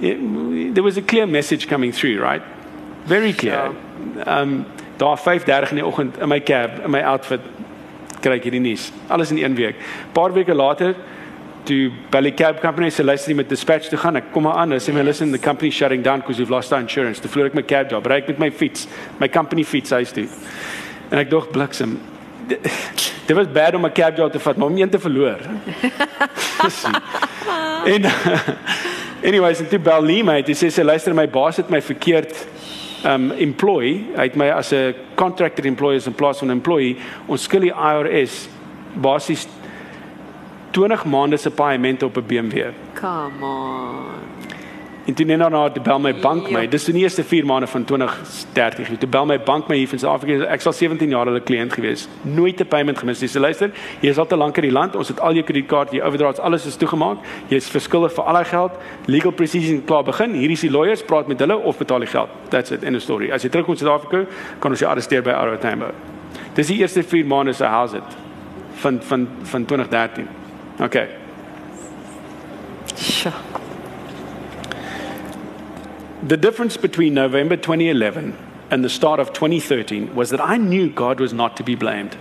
It, there was a clear message coming through, right? Very clear. Um daar 5:30 in die oggend in my cab, in my outfit kry ek hierdie nuus. Alles in een week. Paar weke later toe Belly Cab Company se luister met dispatch toe gaan. Ek kom maar aan. Hulle sê my listen the company shutting down because we've lost our insurance. Toe vloer ek my cab job, ry ek met my fiets, my company fiets huis toe. En ek dog bliksem. Dit was bad om 'n cab job te vat, maar om een te verloor. en anyways, en toe bel Lee my, hy sê sy luister my baas het my verkeerd um employee, hy het my as 'n contractor employee in plaas van 'n employee. Ons skil die IRS basies 20 maande se paaiement op 'n BMW. Come on. En toe net daarna toe bel my bank my. Ja. Dis die eerste 4 maande van 2030. Toe bel my bank my hier van Suid-Afrika. Ek sal 17 jaar hulle kliënt gewees. Nooit 'n payment gemis nie. Sy luister, jy is al te lank in die land. Ons het al jou kredietkaart, jou overdrafts, alles is toegemaak. Jy's verskuldig vir al daai geld. Legal precision klaar begin. Hier is die lawyers, praat met hulle of betaal die geld. That's it in the story. As jy terugkom Suid-Afrika, kan ons jou arresteer by Arrow Timber. Dis die eerste 4 maande se house it van van van 2013. Okay. Sjoe. The difference between November 2011 and the start of 2013 was that I knew God was not to be blamed.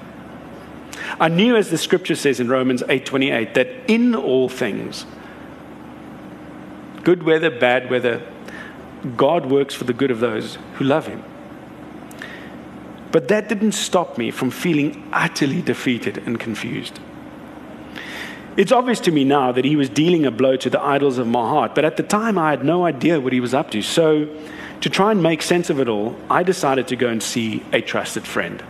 I knew as the scripture says in Romans 8:28 that in all things good weather bad weather God works for the good of those who love him. But that didn't stop me from feeling utterly defeated and confused. It's obvious to me now that he was dealing a blow to the idols of my heart, but at the time I had no idea what he was up to. So, to try and make sense of it all, I decided to go and see a trusted friend.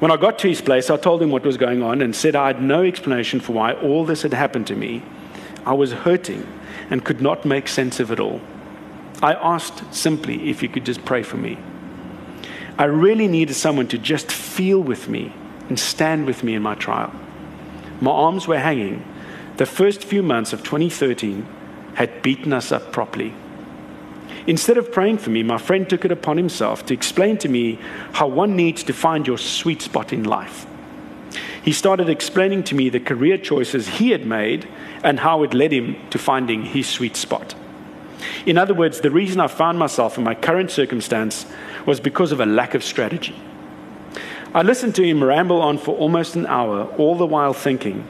When I got to his place, I told him what was going on and said I had no explanation for why all this had happened to me. I was hurting and could not make sense of it all. I asked simply if he could just pray for me. I really needed someone to just feel with me and stand with me in my trial. My arms were hanging. The first few months of 2013 had beaten us up properly. Instead of praying for me, my friend took it upon himself to explain to me how one needs to find your sweet spot in life. He started explaining to me the career choices he had made and how it led him to finding his sweet spot. In other words, the reason I found myself in my current circumstance was because of a lack of strategy. I listened to him ramble on for almost an hour, all the while thinking,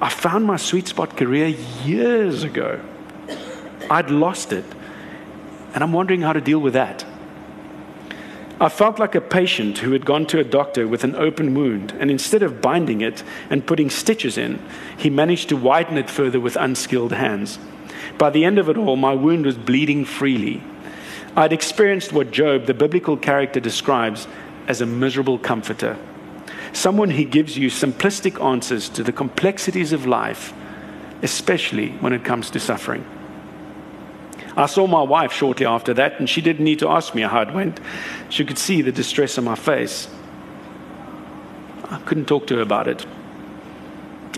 I found my sweet spot career years ago. I'd lost it, and I'm wondering how to deal with that. I felt like a patient who had gone to a doctor with an open wound, and instead of binding it and putting stitches in, he managed to widen it further with unskilled hands. By the end of it all, my wound was bleeding freely. I'd experienced what Job, the biblical character, describes as a miserable comforter. Someone who gives you simplistic answers to the complexities of life, especially when it comes to suffering. I saw my wife shortly after that, and she didn't need to ask me how it went. She could see the distress on my face. I couldn't talk to her about it.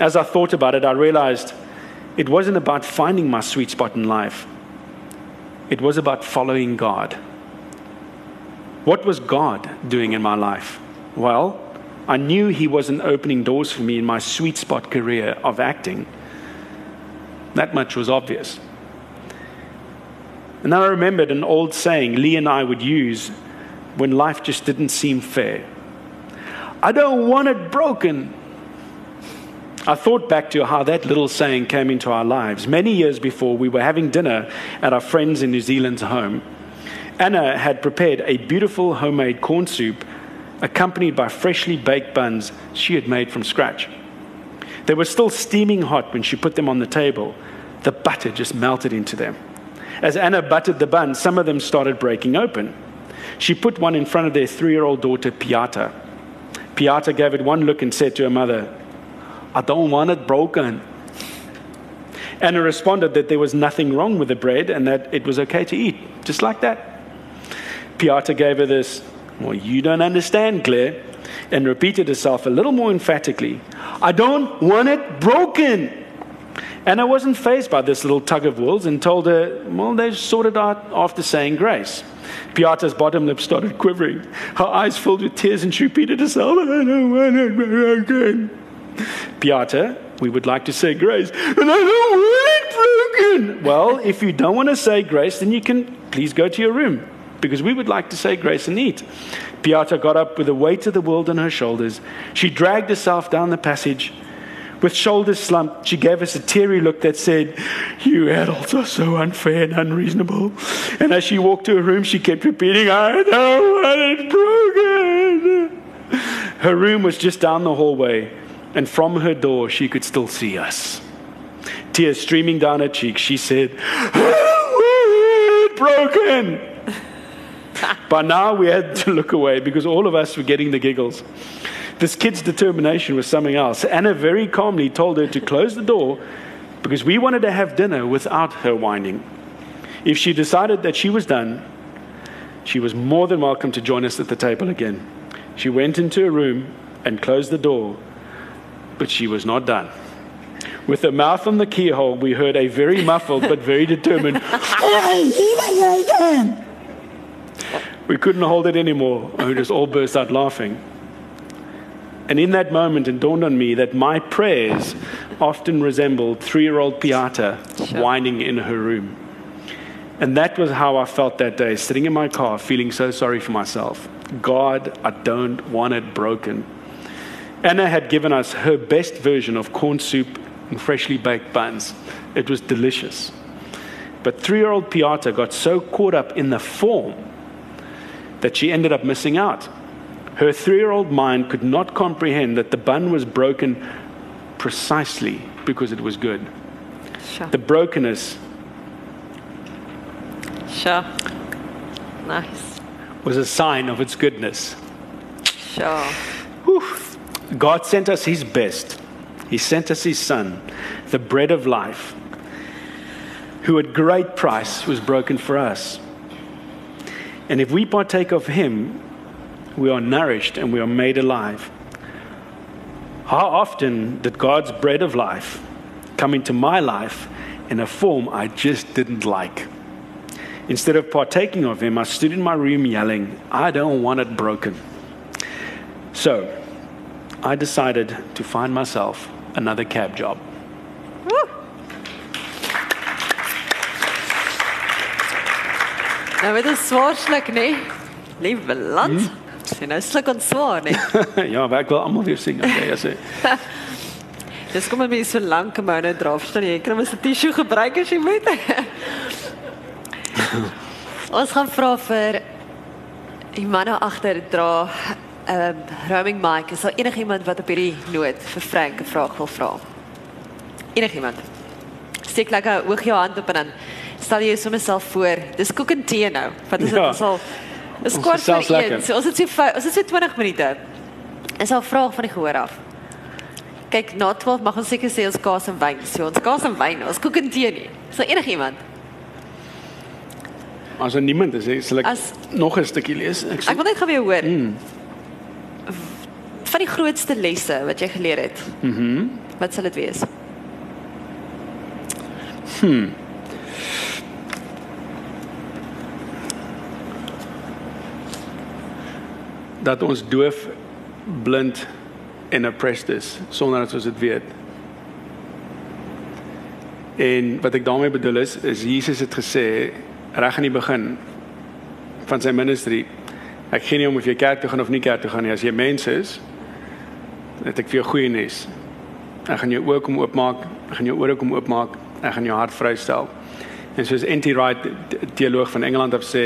As I thought about it, I realized it wasn't about finding my sweet spot in life, it was about following God. What was God doing in my life? Well, I knew He wasn't opening doors for me in my sweet spot career of acting. That much was obvious. And I remembered an old saying Lee and I would use when life just didn't seem fair I don't want it broken. I thought back to how that little saying came into our lives. Many years before, we were having dinner at our friends in New Zealand's home. Anna had prepared a beautiful homemade corn soup accompanied by freshly baked buns she had made from scratch. They were still steaming hot when she put them on the table. The butter just melted into them. As Anna buttered the buns, some of them started breaking open. She put one in front of their three year old daughter, Piata. Piata gave it one look and said to her mother, I don't want it broken. Anna responded that there was nothing wrong with the bread and that it was okay to eat, just like that. Piata gave her this, Well, you don't understand, Claire, and repeated herself a little more emphatically, I don't want it broken. Anna wasn't fazed by this little tug of wills and told her, Well, they sorted out after saying grace. Piata's bottom lip started quivering. Her eyes filled with tears, and she repeated herself, I don't want it broken. Piata, we would like to say grace, and I don't want it broken. Well, if you don't want to say grace, then you can please go to your room because we would like to say grace and eat. Piata got up with the weight of the world on her shoulders. She dragged herself down the passage. With shoulders slumped, she gave us a teary look that said, You adults are so unfair and unreasonable. And as she walked to her room, she kept repeating, I don't it broken. Her room was just down the hallway, and from her door, she could still see us. Tears streaming down her cheeks, she said, I don't broken. By now, we had to look away because all of us were getting the giggles. This kid's determination was something else. Anna very calmly told her to close the door because we wanted to have dinner without her whining. If she decided that she was done, she was more than welcome to join us at the table again. She went into her room and closed the door, but she was not done. With her mouth on the keyhole, we heard a very muffled but very determined. we couldn't hold it anymore, and we oh, just all burst out laughing. And in that moment, it dawned on me that my prayers often resembled three year old Piata Sure. whining in her room. And that was how I felt that day, sitting in my car, feeling so sorry for myself. God, I don't want it broken. Anna had given us her best version of corn soup and freshly baked buns. It was delicious. But three year old Piata got so caught up in the form that she ended up missing out. Her three year old mind could not comprehend that the bun was broken precisely because it was good. Sure. The brokenness Sure. Nice. was a sign of its goodness. Sure. God sent us His best. He sent us His Son, the bread of life, who at great price was broken for us. And if we partake of Him, we are nourished and we are made alive. How often did God's bread of life come into my life in a form I just didn't like. Instead of partaking of him, I stood in my room yelling, I don't want it broken. So I decided to find myself another cab job. Woe! Nou dit is swaar sluk, nê? Liewe land. Hmm? Sien nou sluk ons swaar, nê? ja, maar ek wil almal weer sing. Okay, ja, sê. Dis kom my so lank om nou draaf staan jy kan mos 'n tissue gebruik as jy moet. ons gaan vra vir die manne agter dra 'n um, roaming mic. Is daar enigiemand wat op hierdie noot vir Frank 'n vraag wil vra? Enigiemand? Steek lekker hoog jou hand op en dan stel jy sommer self voor. Dis koek en tee nou. Wat is dit? Ja. Ons sal Dis kwart voor lekker. 1. So ons het so ons het so 20 minute. Is al vraag van die gehoor af. Kyk, na 12 mag ons seker sê ons kaas en wyn. So ons kaas en wyn, ons koek en tee nie. Is daar enigiemand? As er niemand is, sal ek As- nog 'n stukkie lees. Ek Ek sê, wil net gou weer hoor. Mm. Van die grootste lesse wat jy geleer het. Mhm. Mm wat sal dit wees? Dat ons doof, blind en oppressed is sonder dat ons dit weet. En wat ek daarmee bedoel is is Jesus het gesê reg aan die begin van sy ministry ek gee nie om of jy kerk toe gaan of nie kerk toe gaan nie as jy mens is het ek vir jou goeie nuus. Ek gaan jou oë kom oopmaak, ek gaan jou ore kom oopmaak, ek gaan jou hart vrystel. En soos N.T. Wright, die teoloog van Engeland het sê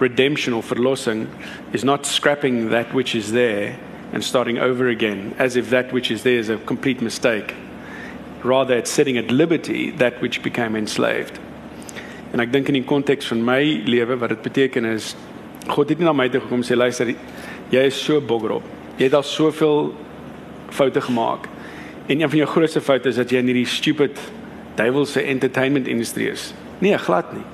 redemption or verlossing is not scrapping that which is there and starting over again as if that which is there is a complete mistake. Rather it's setting at liberty that which became enslaved. En ek dink in die konteks van my lewe wat dit beteken is God het nie na my toe gekom sê luister jy is so boggerop. Jy het al soveel foute gemaak. En een van jou grootste foute is dat jy in hierdie stupid duiwelse entertainment industrie is. Nee, glad nie.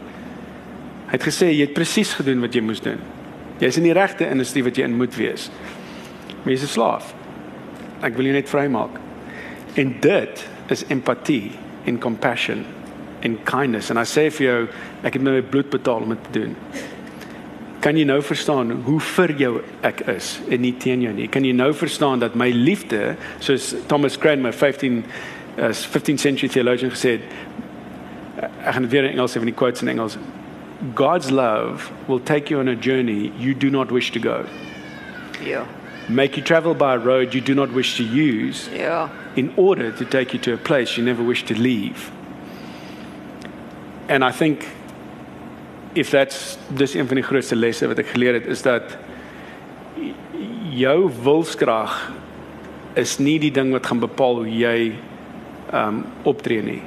Hy het gesê jy het presies gedoen wat jy moes doen. Jy's in die regte industrie wat jy in moet wees. 'n slaaf. Ek wil jou net vrymaak. En dit is empatie en compassion en kindness en I sê vir jou ek het my bloed betaal om dit te doen. Kan jy nou verstaan hoe vir jou ek is en nie teen jou nie? Kan jy nou verstaan dat my liefde, soos Thomas Cranmer 15 as 15th century theologian gesê het, ek gaan dit weer in Engels sê van die quotes in Engels. God's love will take you on a journey you do not wish to go. Ja. Make you travel by a road you do not wish to use Ja. in order to take you to a place you never wish to leave. And I think if that's dis een van die grootste lesse wat ek geleer het is dat jou wilskrag is nie die ding wat gaan bepaal hoe jy um optree nie.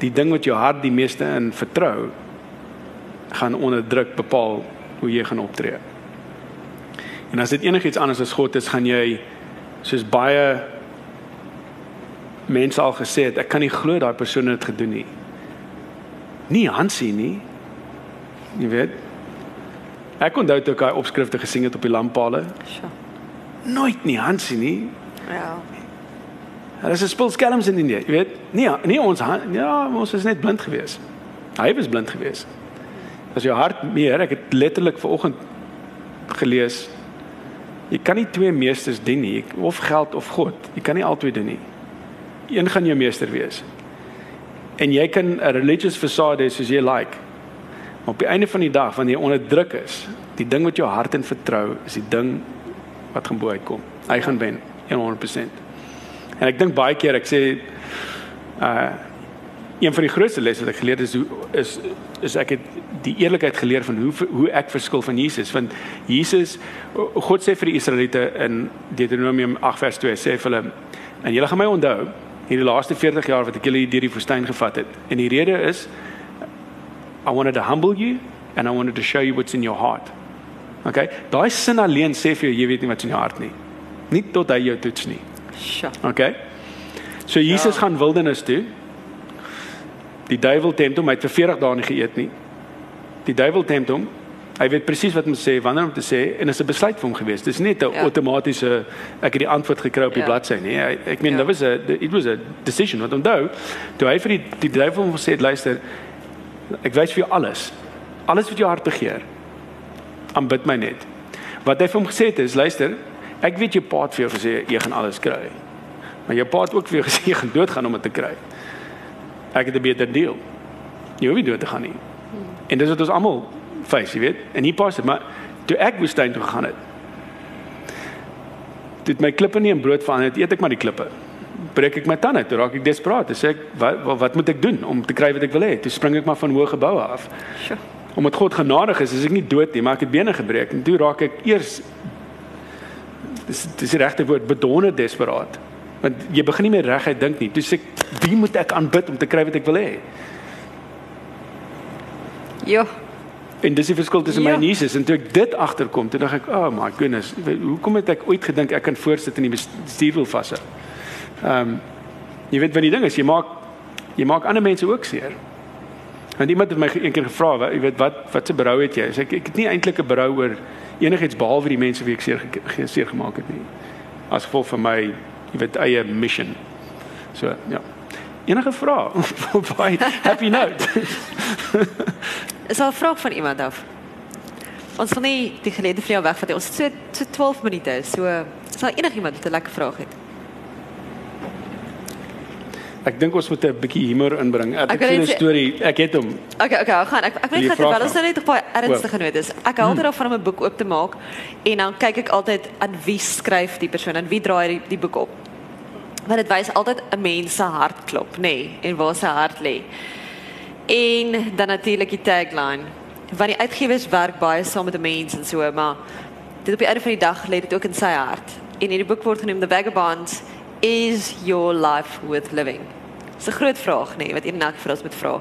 Die ding wat jou hart die meeste in vertrou gaan onder druk bepaal hoe jy gaan optree. En as dit enigiets anders as God is, gaan jy soos baie mense al gesê het, ek kan nie glo daai persoon het dit gedoen nie. Nie Hansie nie. Jy weet. Ek onthou toe ek daai opskrifte gesien het op die lamppale. Sjoe. Nooit nie Hansie nie. Ja. Hulle 'n spul skelms in Indië, jy weet. Nee, nie ons Han- ja, ons is net blind gewees. Hy was blind gewees. As jou hart meer, ek het letterlik vanoggend gelees jy kan nie twee meesters dien nie, of geld of God. Jy kan nie albei doen nie. Een gaan jou meester wees. En jy kan 'n religious facade hê soos jy like. Maar op die einde van die dag wanneer jy onder druk is, die ding wat jou hart in vertrou, is die ding wat gaan bo uitkom. Hy gaan wen 100%. En ek dink baie keer ek sê uh een van die grootste lesse wat ek geleer het is hoe is is ek het die eerlikheid geleer van hoe hoe ek verskil van Jesus want Jesus God sê vir die Israeliete in Deuteronomium 8 vers 2 sê vir hulle en julle gaan my onthou hierdie laaste 40 jaar wat ek julle deur die woestyn gevat het en die rede is I wanted to humble you and I wanted to show you what's in your heart. Okay? Daai sin alleen sê vir jou jy weet nie wat's in jou hart nie. Nie tot hy jou toets nie. Sjoe. Okay? So Jesus Ja. gaan wildernis toe. Die duiwel tempt hom, hy het vir 40 dae nie geëet nie. Die duiwel tempt hom. Hy weet presies wat om te sê, wanneer om te sê en dit is 'n besluit vir hom gewees. Dis nie 'n Ja. outomatiese ek het die antwoord gekry op die Ja. bladsy nie. Ek meen Ja. dit was 'n it was a decision wat onthou. Toe hy vir die die duiwel hom gesê het, luister, ek wys vir jou alles. Alles wat jou hart begeer. Aanbid my net. Wat hy vir hom gesê het is, luister, ek weet jou pa het vir jou gesê jy gaan alles kry. Maar jou pa het ook vir jou gesê jy gaan doodgaan om dit te kry. Ek het 'n beter deal. Jy hoef nie dood te gaan nie. En dis wat ons almal face, jy weet. En hier pas dit, maar toe ek woestyn toe gegaan het. Toe my klippe nie in brood verander, het, eet ek maar die klippe. Breek ek my tande, toe raak ek desperaat. Toe sê ek, wat, wat wat moet ek doen om te kry wat ek wil hê? Toe spring ek maar van hoë geboue af. Sjoe. Omdat God genadig is, is ek nie dood nie, maar ek het bene gebreek en toe raak ek eers dis dis die regte woord bedonder desperaat. Want jy begin nie meer reguit dink nie. Toe sê ek, wie moet ek aanbid om te kry wat ek wil hê? Jo. En dis die verskil tussen my Ja. en Jesus en toe ek dit agterkom, toe dink ek, "Oh my goodness, hoekom het ek ooit gedink ek kan voorsit in die bestuurwiel vashou?" Ehm um, jy weet wat die ding is, jy maak jy maak ander mense ook seer. En iemand het my ge- een keer gevra, jy weet wat wat se berou het jy? Sê ek ek het nie eintlik 'n berou oor enigiets behalwe die mense wie ek seer seer gemaak het nie. As gevolg van my jy weet eie mission. So, ja. Enige vrae? Baie happy note. Is daar 'n vraag van iemand af? Ons gaan nie die gelede vir jou wegvat nie. Ons het so so 12 minute. So is daar enigiemand wat 'n lekker vraag het? Ek dink ons moet 'n bietjie humor inbring. Ek Ek het 'n storie. Ek het hom. Okay, okay, gaan. Ek ek weet gaan wel ons nou net 'n baie ernstige notas. Ek hou altyd daarvan om 'n boek oop te maak en dan kyk ek altyd aan wie skryf die persoon en wie draai die, die boek op. Want dit wys altyd 'n mens se hart klop, nê, nee, en waar sy hart lê. En dan natuurlik die tagline. Want die uitgewers werk baie saam met 'n mens en so, maar dit op die einde van die dag lê dit ook in sy hart. En in die boek word genoem The Vagabond is your life worth living. Dis 'n groot vraag nê nee, wat een elk vir ons moet vra.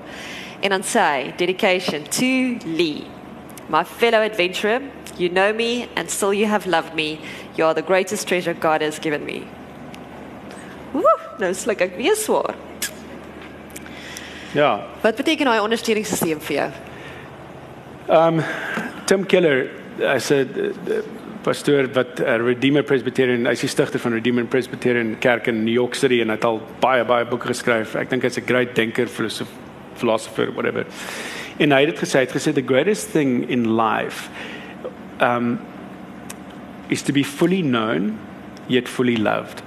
En dan sê hy, dedication to Lee. My fellow adventurer, you know me and still you have loved me. You are the greatest treasure God has given me. Woe, nou sluk ek weer swaar. Ja. Wat beteken daai ondersteuningssisteem vir jou? Um Tim Keller as 'n pastoor wat 'n Redeemer Presbyterian, hy's die stigter van Redeemer Presbyterian Kerk in New York City en hy het al baie baie boeke geskryf. Ek dink hy's 'n great denker, philosopher whatever. En hy het gesê, hy het gesê the greatest thing in life um is to be fully known yet fully loved.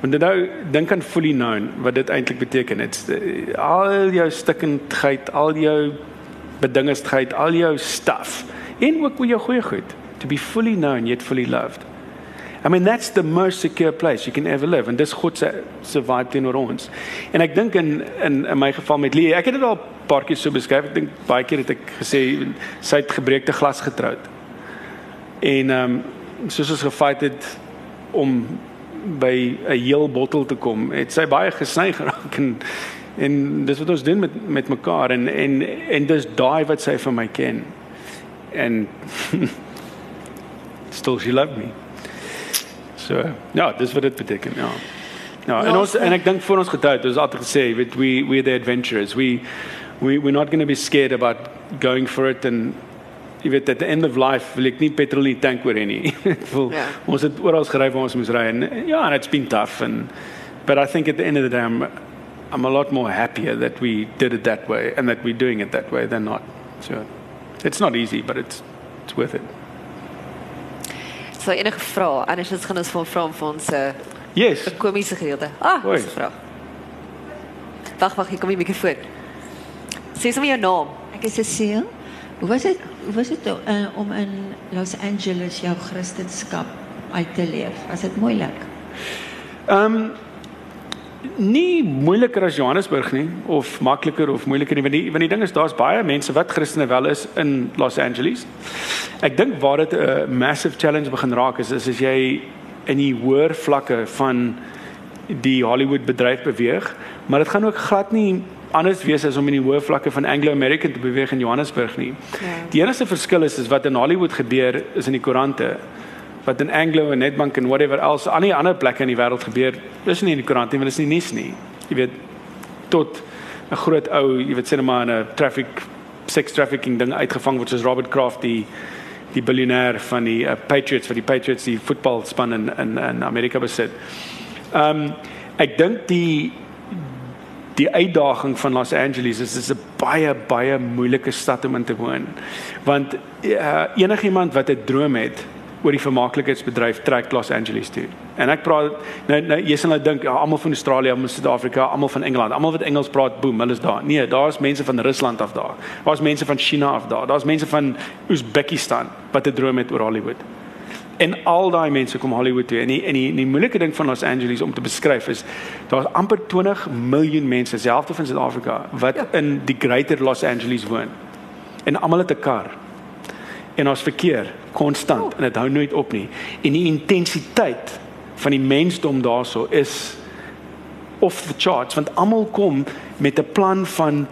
Want dit nou dink aan fully known wat dit eintlik beteken. Dit's eh, al jou stikkendheid, al jou bedingendheid, al jou stuff en ook oor jou goeie goed. To be fully known yet fully loved. I mean that's the most secure place you can ever live and dis God se se vibe teenoor ons. En ek dink in in in my geval met Lee, ek het dit al 'n paar keer so beskryf. Ek dink baie keer het ek gesê sy het gebreekte glas getroud. En ehm um, soos ons gefight het om by 'n heel bottel te kom, het sy baie gesny geraak en en dis wat ons doen met met mekaar en en en dis daai wat sy van my ken. En still she loved me. So, ja, dis wat dit beteken, ja. Ja, en ons en ek dink vir ons getuig, ons altyd gesê, weet we we're the adventurers. We we we're not going to be scared about going for it and jy weet at the end of life wil ek nie petrol in die tank oor hê nie. Ek voel Ja. ons het oral gery waar ons moes ry en ja, and it's been tough and but I think at the end of the day I'm I'm a lot more happier that we did it that way and that we're doing it that way than not. So it's not easy, but it's it's worth it. So enige vrae, anders gaan ons van vra vir ons uh, Yes. komiese gedeelte. Ah, Hoi. dis 'n vraag. Wag, wag, hier kom die mikrofoon. Sê sommer jou naam. Ek is Cecile. Hoe was dit hoe was dit uh, om in Los Angeles jou Christendom uit te leef? Was dit moeilik? Ehm um, nie moeiliker as Johannesburg nie of makliker of moeiliker nie want die want die ding is daar's baie mense wat Christene wel is in Los Angeles. Ek dink waar dit 'n massive challenge begin raak is is as jy in die hoër vlakke van die Hollywood bedryf beweeg, maar dit gaan ook glad nie anders wees as om in die hoë vlakke van Anglo-American te beweeg in Johannesburg nie. Ja. Die enigste verskil is is wat in Hollywood gebeur is in die koerante. Wat in Anglo en Nedbank en whatever else aan die ander plekke in die wêreld gebeur, is nie in die koerant nie, want dit is nie nuus nie. Jy weet tot 'n groot ou, jy weet sê net maar in 'n traffic sex trafficking ding uitgevang word soos Robert Kraft die die biljoenêr van die uh, Patriots vir die Patriots die voetbalspan in in in Amerika besit. Ehm um, ek dink die die uitdaging van Los Angeles is dis 'n baie baie moeilike stad om in te woon. Want uh, enigiemand wat 'n droom het oor die vermaaklikheidsbedryf trek Los Angeles toe. En ek praat nou nou jy sal nou dink ja, almal van Australië, almal van Suid-Afrika, almal van Engeland, almal wat Engels praat, boem, hulle is daar. Nee, daar's mense van Rusland af daar. Daar's mense van China af daar. Daar's mense van Uzbekistan wat 'n droom het oor Hollywood. En al daai mense kom Hollywood toe. En die en die, die moeilike ding van Los Angeles om te beskryf is daar's amper 20 miljoen mense, helfte van Suid-Afrika, wat ja. in die Greater Los Angeles woon. En almal het 'n kar en ons verkeer konstant en dit hou nooit op nie. En die intensiteit van die mensdom daarso is off the charts want almal kom met 'n plan van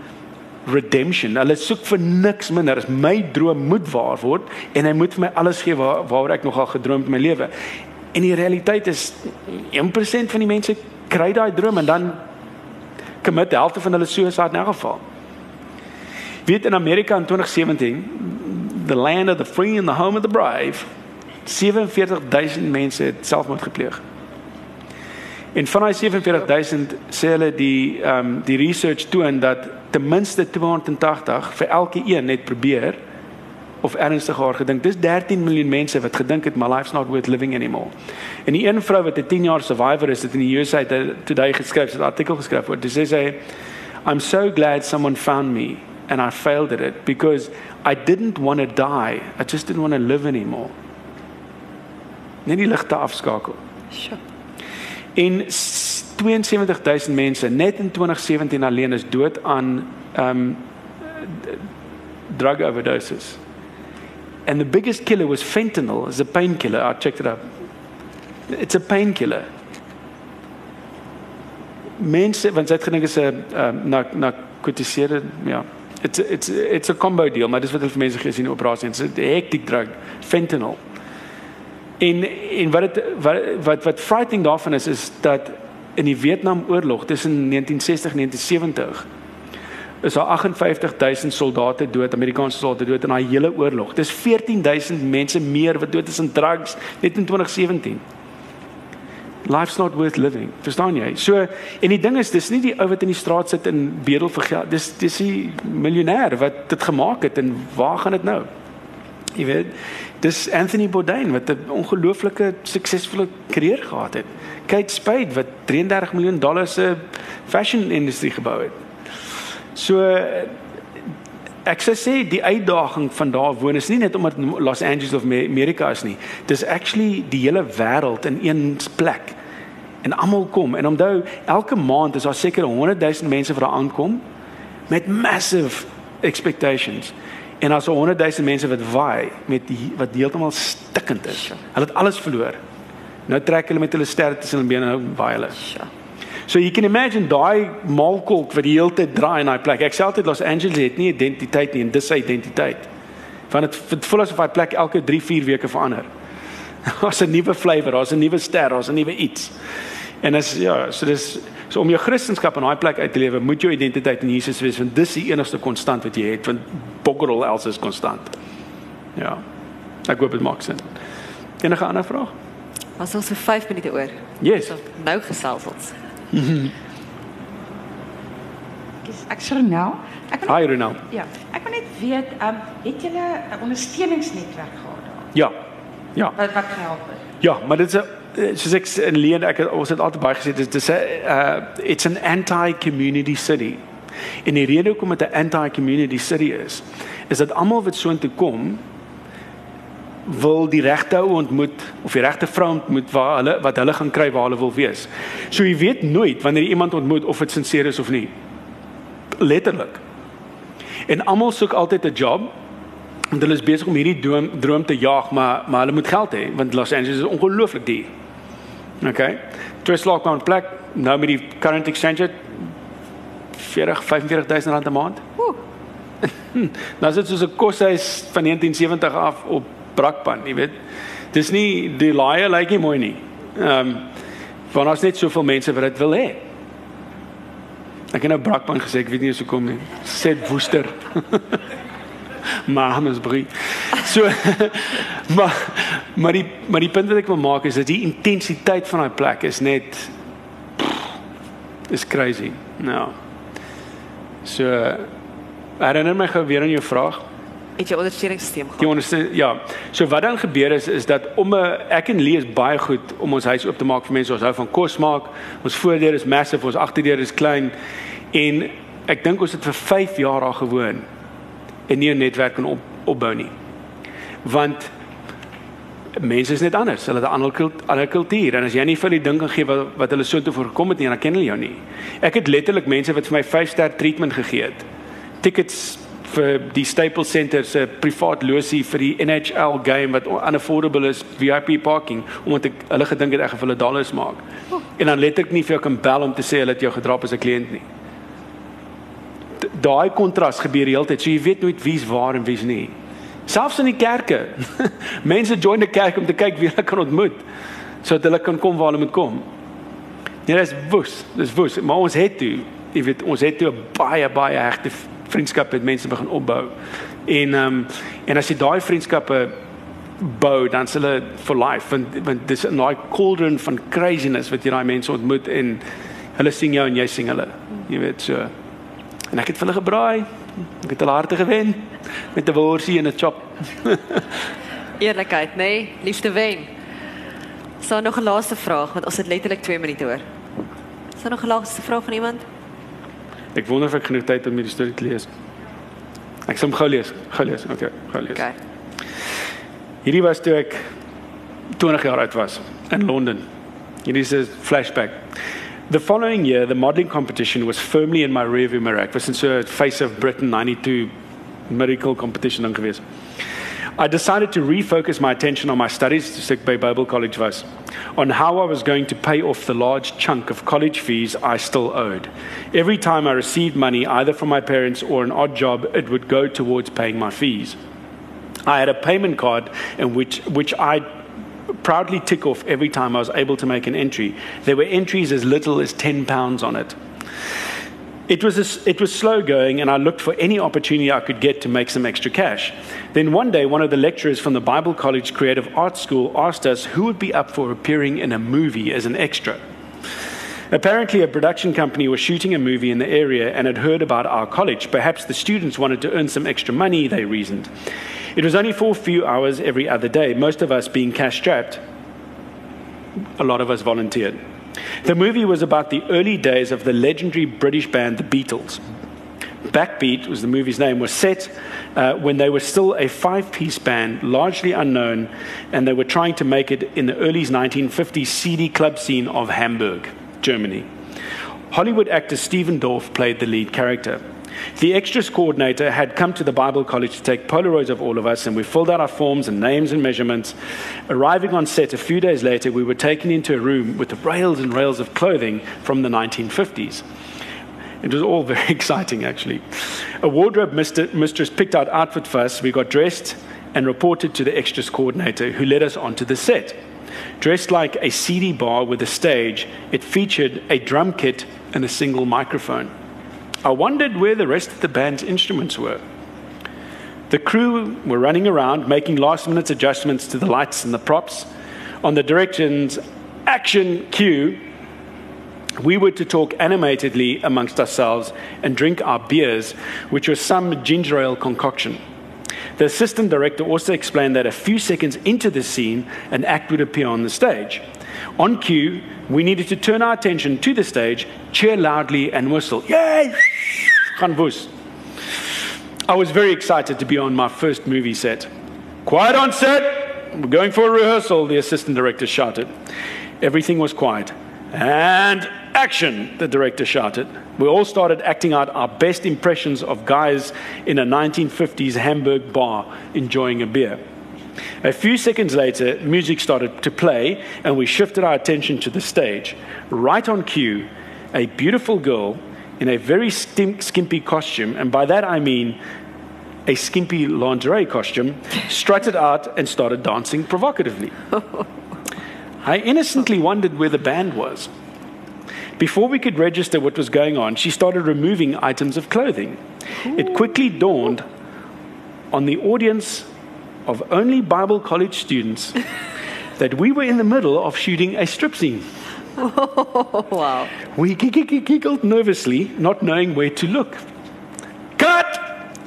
redemption. Hulle soek vir niks minder as my droom moet waar word en hy moet vir my alles gee waar waaroor ek nogal gedroom het in my lewe. En die realiteit is 1% van die mense kry daai droom en dan commit helfte van hulle suicide in elk geval. Weet in Amerika in 2017 the land of the free and the home of the brave 47000 mense het selfmoord gepleeg. En van daai 47000 sê hulle die ehm um, die research toon dat ten minste 280 vir elke een net probeer of ernstig haar gedink. Dis 13 miljoen mense wat gedink het my life's not worth living anymore. En die een vrou wat 'n 10 jaar survivor is, het in die USA today geskryf, 'n artikel geskryf oor. Dis sê I'm so glad someone found me and I failed at it because I didn't want to die. I just didn't want to live anymore. Net die ligte afskakel. Sjoe. En 72000 mense net in 2017 alleen is dood aan um drug overdoses. And the biggest killer was fentanyl, is a painkiller. I checked it up. It's a painkiller. Mense, want dit gedink is 'n um, na na kotiseerde ja, it's it's it's a combo deal, maar dis wat hulle vir mense gee as in operasie. Dit's 'n hectic drug, fentanyl. En en wat dit wat wat wat frightening daarvan is is dat in die Vietnamoorlog tussen 1960 en 1970 is daar 58000 soldate dood, Amerikaanse soldate dood in daai hele oorlog. Dis 14000 mense meer wat dood is aan drugs net in 2017 life's not worth living. Verstaan jy? So en die ding is dis nie die ou wat in die straat sit en bedel vir geld. Dis dis die miljonair wat dit gemaak het en waar gaan dit nou? Jy weet, dis Anthony Bourdain wat 'n ongelooflike suksesvolle karier gehad het. Kate Spade wat 33 miljoen dollar se fashion industrie gebou het. So ek sê sê die uitdaging van daar woon is nie net omdat Los Angeles of Amerika is nie. Dis actually die hele wêreld in een plek en almal kom en onthou elke maand is daar seker 100 000 mense wat daar aankom met massive expectations en as 100 000 mense wat waai met die wat heeltemal stikkend is. Hulle het alles verloor. Nou trek hulle met hulle sterre tussen hulle bene en waai hulle. So you can imagine daai malkolk wat die hele tyd draai in daai plek. Ek sê altyd Los Angeles het nie identiteit nie en dis sy identiteit. Want dit voel asof daai plek elke 3, 4 weke verander. Daar's 'n nuwe flavour, daar's 'n nuwe ster, daar's 'n nuwe iets. En as ja, so dis so om jou kristendom in daai plek uit te lewe, moet jou identiteit in Jesus wees want dis die enigste konstant wat jy het want boggerel else is konstant. Ja. Ek hoop dit maak sin. Enige ander vraag? Ons het so 5 minute oor. Yes. So nou gesels ons. Ek sê nou, ek wil Hi Ronel. ja, ek wil net weet, ehm um, het julle 'n ondersteuningsnetwerk gehad daar? Ja. Ja. Wat wat het? Ja, maar dit is 'n soos ek in Leon ek het ons het altyd baie gesê dit is 'n uh it's an anti-community city. En die rede hoekom dit 'n anti-community city is, is dat almal wat so intoe kom wil die regte ou ontmoet of die regte vrou ontmoet waar hulle wat hulle gaan kry waar hulle wil wees. So jy weet nooit wanneer jy iemand ontmoet of dit sinseer is of nie. Letterlik. En almal soek altyd 'n job en hulle is besig om hierdie droom droom te jaag, maar maar hulle moet geld hê want Los Angeles is ongelooflik duur. Okay. Twee slaag op 'n plek nou met die current exchange rate 40 45000 rand 'n maand. Ooh. nou is dit soos 'n koshuis van 1970 af op Brakpan, jy weet. Dis nie die laaie lyk nie mooi nie. Ehm um, want daar's net soveel mense wat dit wil hê. Ek het nou Brakpan gesê, ek weet nie hoe se kom nie. Sê Woester. Mahamesbury. So maar maar die maar die punt wat ek wil maak is dat die intensiteit van daai plek is net is crazy. Nou. So herinner my gou weer aan jou vraag. Het jy ondersteuningssisteem gehad? Die onderste ja. So wat dan gebeur is is dat om 'n ek en Lee is baie goed om ons huis oop te maak vir mense. Ons hou van kos maak. Ons voordeur is massive, ons agterdeur is klein en ek dink ons het vir 5 jaar daar gewoon en nie 'n netwerk kan op, opbou nie. Want mense is net anders. Hulle het 'n ander ander kultuur en as jy nie vir hulle dink kan gee wat wat hulle so toe voorkom het nie, dan ken hulle jou nie. Ek het letterlik mense wat vir my 5-ster treatment gegee het. Tickets vir die Staples Center se privaat losie vir die NHL game wat unaffordable is, VIP parking, omdat ek hulle gedink het ek gaan vir hulle dollars maak. En dan letterlik nie vir jou kan bel om te sê hulle het jou gedrap as 'n kliënt nie. Daai kontras gebeur die hele tyd. So jy weet nooit wie's waar en wie's nie. Selfs in die kerke. Mense join die kerk om te kyk wie hulle kan ontmoet sodat hulle kan kom waar hulle moet kom. Ja, dis woes. Dis woes. Maar ons het toe, jy weet, ons het toe 'n baie baie hegte vriendskap met mense begin opbou. En ehm um, en as jy daai vriendskappe bou, dan s'hulle for life want want dis 'n daai cauldron van craziness wat jy daai mense ontmoet en hulle sien jou en jy sien hulle. Jy weet so. En ek het vir hulle gebraai. Ek het hulle harte gewen met 'n worsie en 'n chop. Eerlikheid, nê? Nee? Liefde wen. Sou nog 'n laaste vraag want ons het letterlik 2 minute hoor. Sou nog 'n laaste vraag van iemand? Ek wonder of ek genoeg tyd het om hierdie storie te lees. Ek sal hom gou lees. Gou lees. Okay, gou lees. Okay. Hierdie was toe ek 20 jaar oud was in Londen. Hierdie is 'n flashback. The following year, the modeling competition was firmly in my rearview mirror. Ek was in so 'n Face of Britain 92 miracle competition dan gewees. I decided to refocus my attention on my studies to stick by Bible College was, on how I was going to pay off the large chunk of college fees I still owed. Every time I received money, either from my parents or an odd job, it would go towards paying my fees. I had a payment card in which, which I proudly tick off every time I was able to make an entry. There were entries as little as 10 pounds on it. It was, a, it was slow going, and I looked for any opportunity I could get to make some extra cash. Then one day, one of the lecturers from the Bible College Creative Arts School asked us who would be up for appearing in a movie as an extra. Apparently, a production company was shooting a movie in the area and had heard about our college. Perhaps the students wanted to earn some extra money, they reasoned. It was only for a few hours every other day, most of us being cash strapped. A lot of us volunteered. The movie was about the early days of the legendary British band The Beatles. Backbeat was the movie's name, was set uh, when they were still a five piece band, largely unknown, and they were trying to make it in the early 1950s CD club scene of Hamburg, Germany. Hollywood actor Steven Dorff played the lead character. The extras coordinator had come to the Bible College to take Polaroids of all of us, and we filled out our forms and names and measurements. Arriving on set a few days later, we were taken into a room with the rails and rails of clothing from the 1950s. It was all very exciting, actually. A wardrobe mistress picked out outfit for us. We got dressed and reported to the extras coordinator, who led us onto the set. Dressed like a CD bar with a stage, it featured a drum kit and a single microphone. I wondered where the rest of the band's instruments were. The crew were running around making last minute adjustments to the lights and the props. On the directions action cue, we were to talk animatedly amongst ourselves and drink our beers, which was some ginger ale concoction. The assistant director also explained that a few seconds into the scene, an act would appear on the stage. On cue, we needed to turn our attention to the stage, cheer loudly, and whistle. Yay! Gaan woes. I was very excited to be on my first movie set. Quiet on set! We're going for a rehearsal, the assistant director shouted. Everything was quiet. And action, the director shouted. We all started acting out our best impressions of guys in a 1950s Hamburg bar enjoying a beer. A few seconds later, music started to play, and we shifted our attention to the stage. Right on cue, a beautiful girl in a very skimpy costume, and by that I mean a skimpy lingerie costume, strutted out and started dancing provocatively. I innocently wondered where the band was. Before we could register what was going on, she started removing items of clothing. It quickly dawned on the audience of only Bible college students that we were in the middle of shooting a strip scene. wow. We giggled nervously, not knowing where to look. Cut!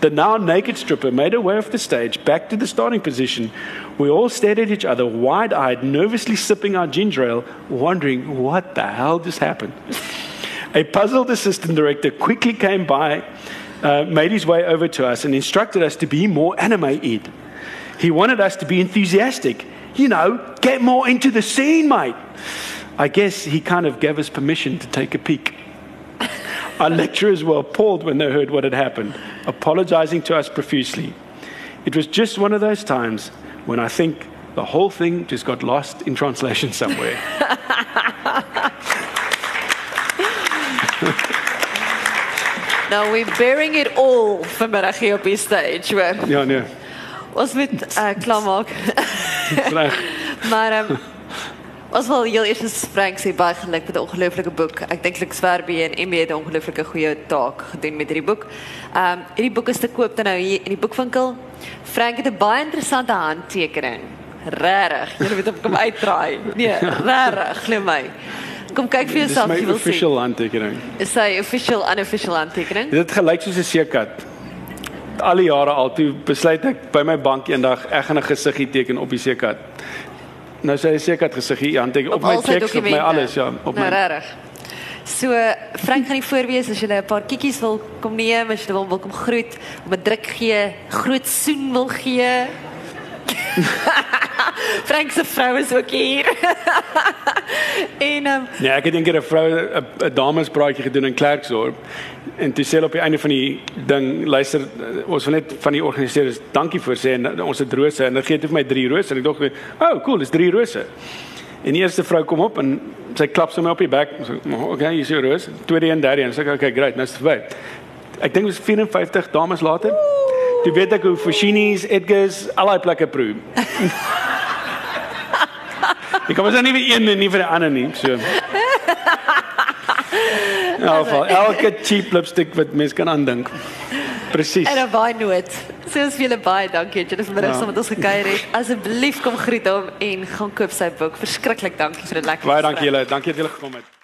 The now naked stripper made her way off the stage back to the starting position. We all stared at each other, wide eyed, nervously sipping our ginger ale, wondering what the hell just happened. A puzzled assistant director quickly came by, uh, made his way over to us, and instructed us to be more animated. He wanted us to be enthusiastic. You know, get more into the scene, mate. I guess he kind of gave us permission to take a peek. Our lecturers were appalled when they heard what had happened, apologizing to us profusely. It was just one of those times when I think the whole thing just got lost in translation somewhere. Nou we're bearing it all vanmiddag hier op die stage, hoor. ja, nee. Ons moet uh, klaarmaak. Reg. maar um, ons wil heel eers Frank sê baie geluk met 'n ongelooflike boek. Ek dink Lux Verbi en MB het 'n ongelooflike goeie taak gedoen met hierdie boek. Ehm um, hierdie boek is te koop dan nou hier in die boekwinkel. Frank het 'n baie interessante handtekening. Regtig, jy moet hom kom uitdraai. Nee, regtig, glo my. Kom kyk vir Dis jouself my jy wil sien. official handtekening. Is sy official unofficial handtekening? Dit gelyk soos 'n seekat. Al die jare al toe besluit ek by my bank eendag ek gaan 'n gesiggie teken op die seekat. Nou sê hy seekat gesiggie handteken op, op my checks op my alles ja, op nou, my regtig. So Frank gaan nie voorwees as jy 'n paar kiekies wil kom neem, as jy wil, wil kom groet, om 'n druk gee, groot soen wil gee. Frank se vrou is ook hier. en um, Nee, ek het eendag 'n vrou 'n 'n damespraatjie gedoen in Klerksdorp. En toe sê hulle op die einde van die ding, luister, eh, ons wil net van die organiseerders dankie vir sê en eh, ons het rose en hulle gee dit vir my drie rose en ek dink, "Oh, cool, dis drie rose." En die eerste vrou kom op en sy klap sommer op die bek. "Oh, "Okay, hier is jou rose." Tweede en derde en sê ek, "Okay, great, nou is dit verby." Ek dink dit was 54 dames later. Toe weet ek hoe Foshinis, Edgars, al daai plekke proe. Ek kom as nie vir een en nie vir die ander nie, so. In elk geval, elke cheap lipstick wat mens kan aandink. Presies. en 'n baie noot. So ons vir julle baie dankie dat julle vanmiddag Ja. saam met ons gekuier het. Asseblief kom groet hom en gaan koop sy boek. Verskriklik dankie vir 'n lekker Baie dankie julle. Dankie dat julle gekom het.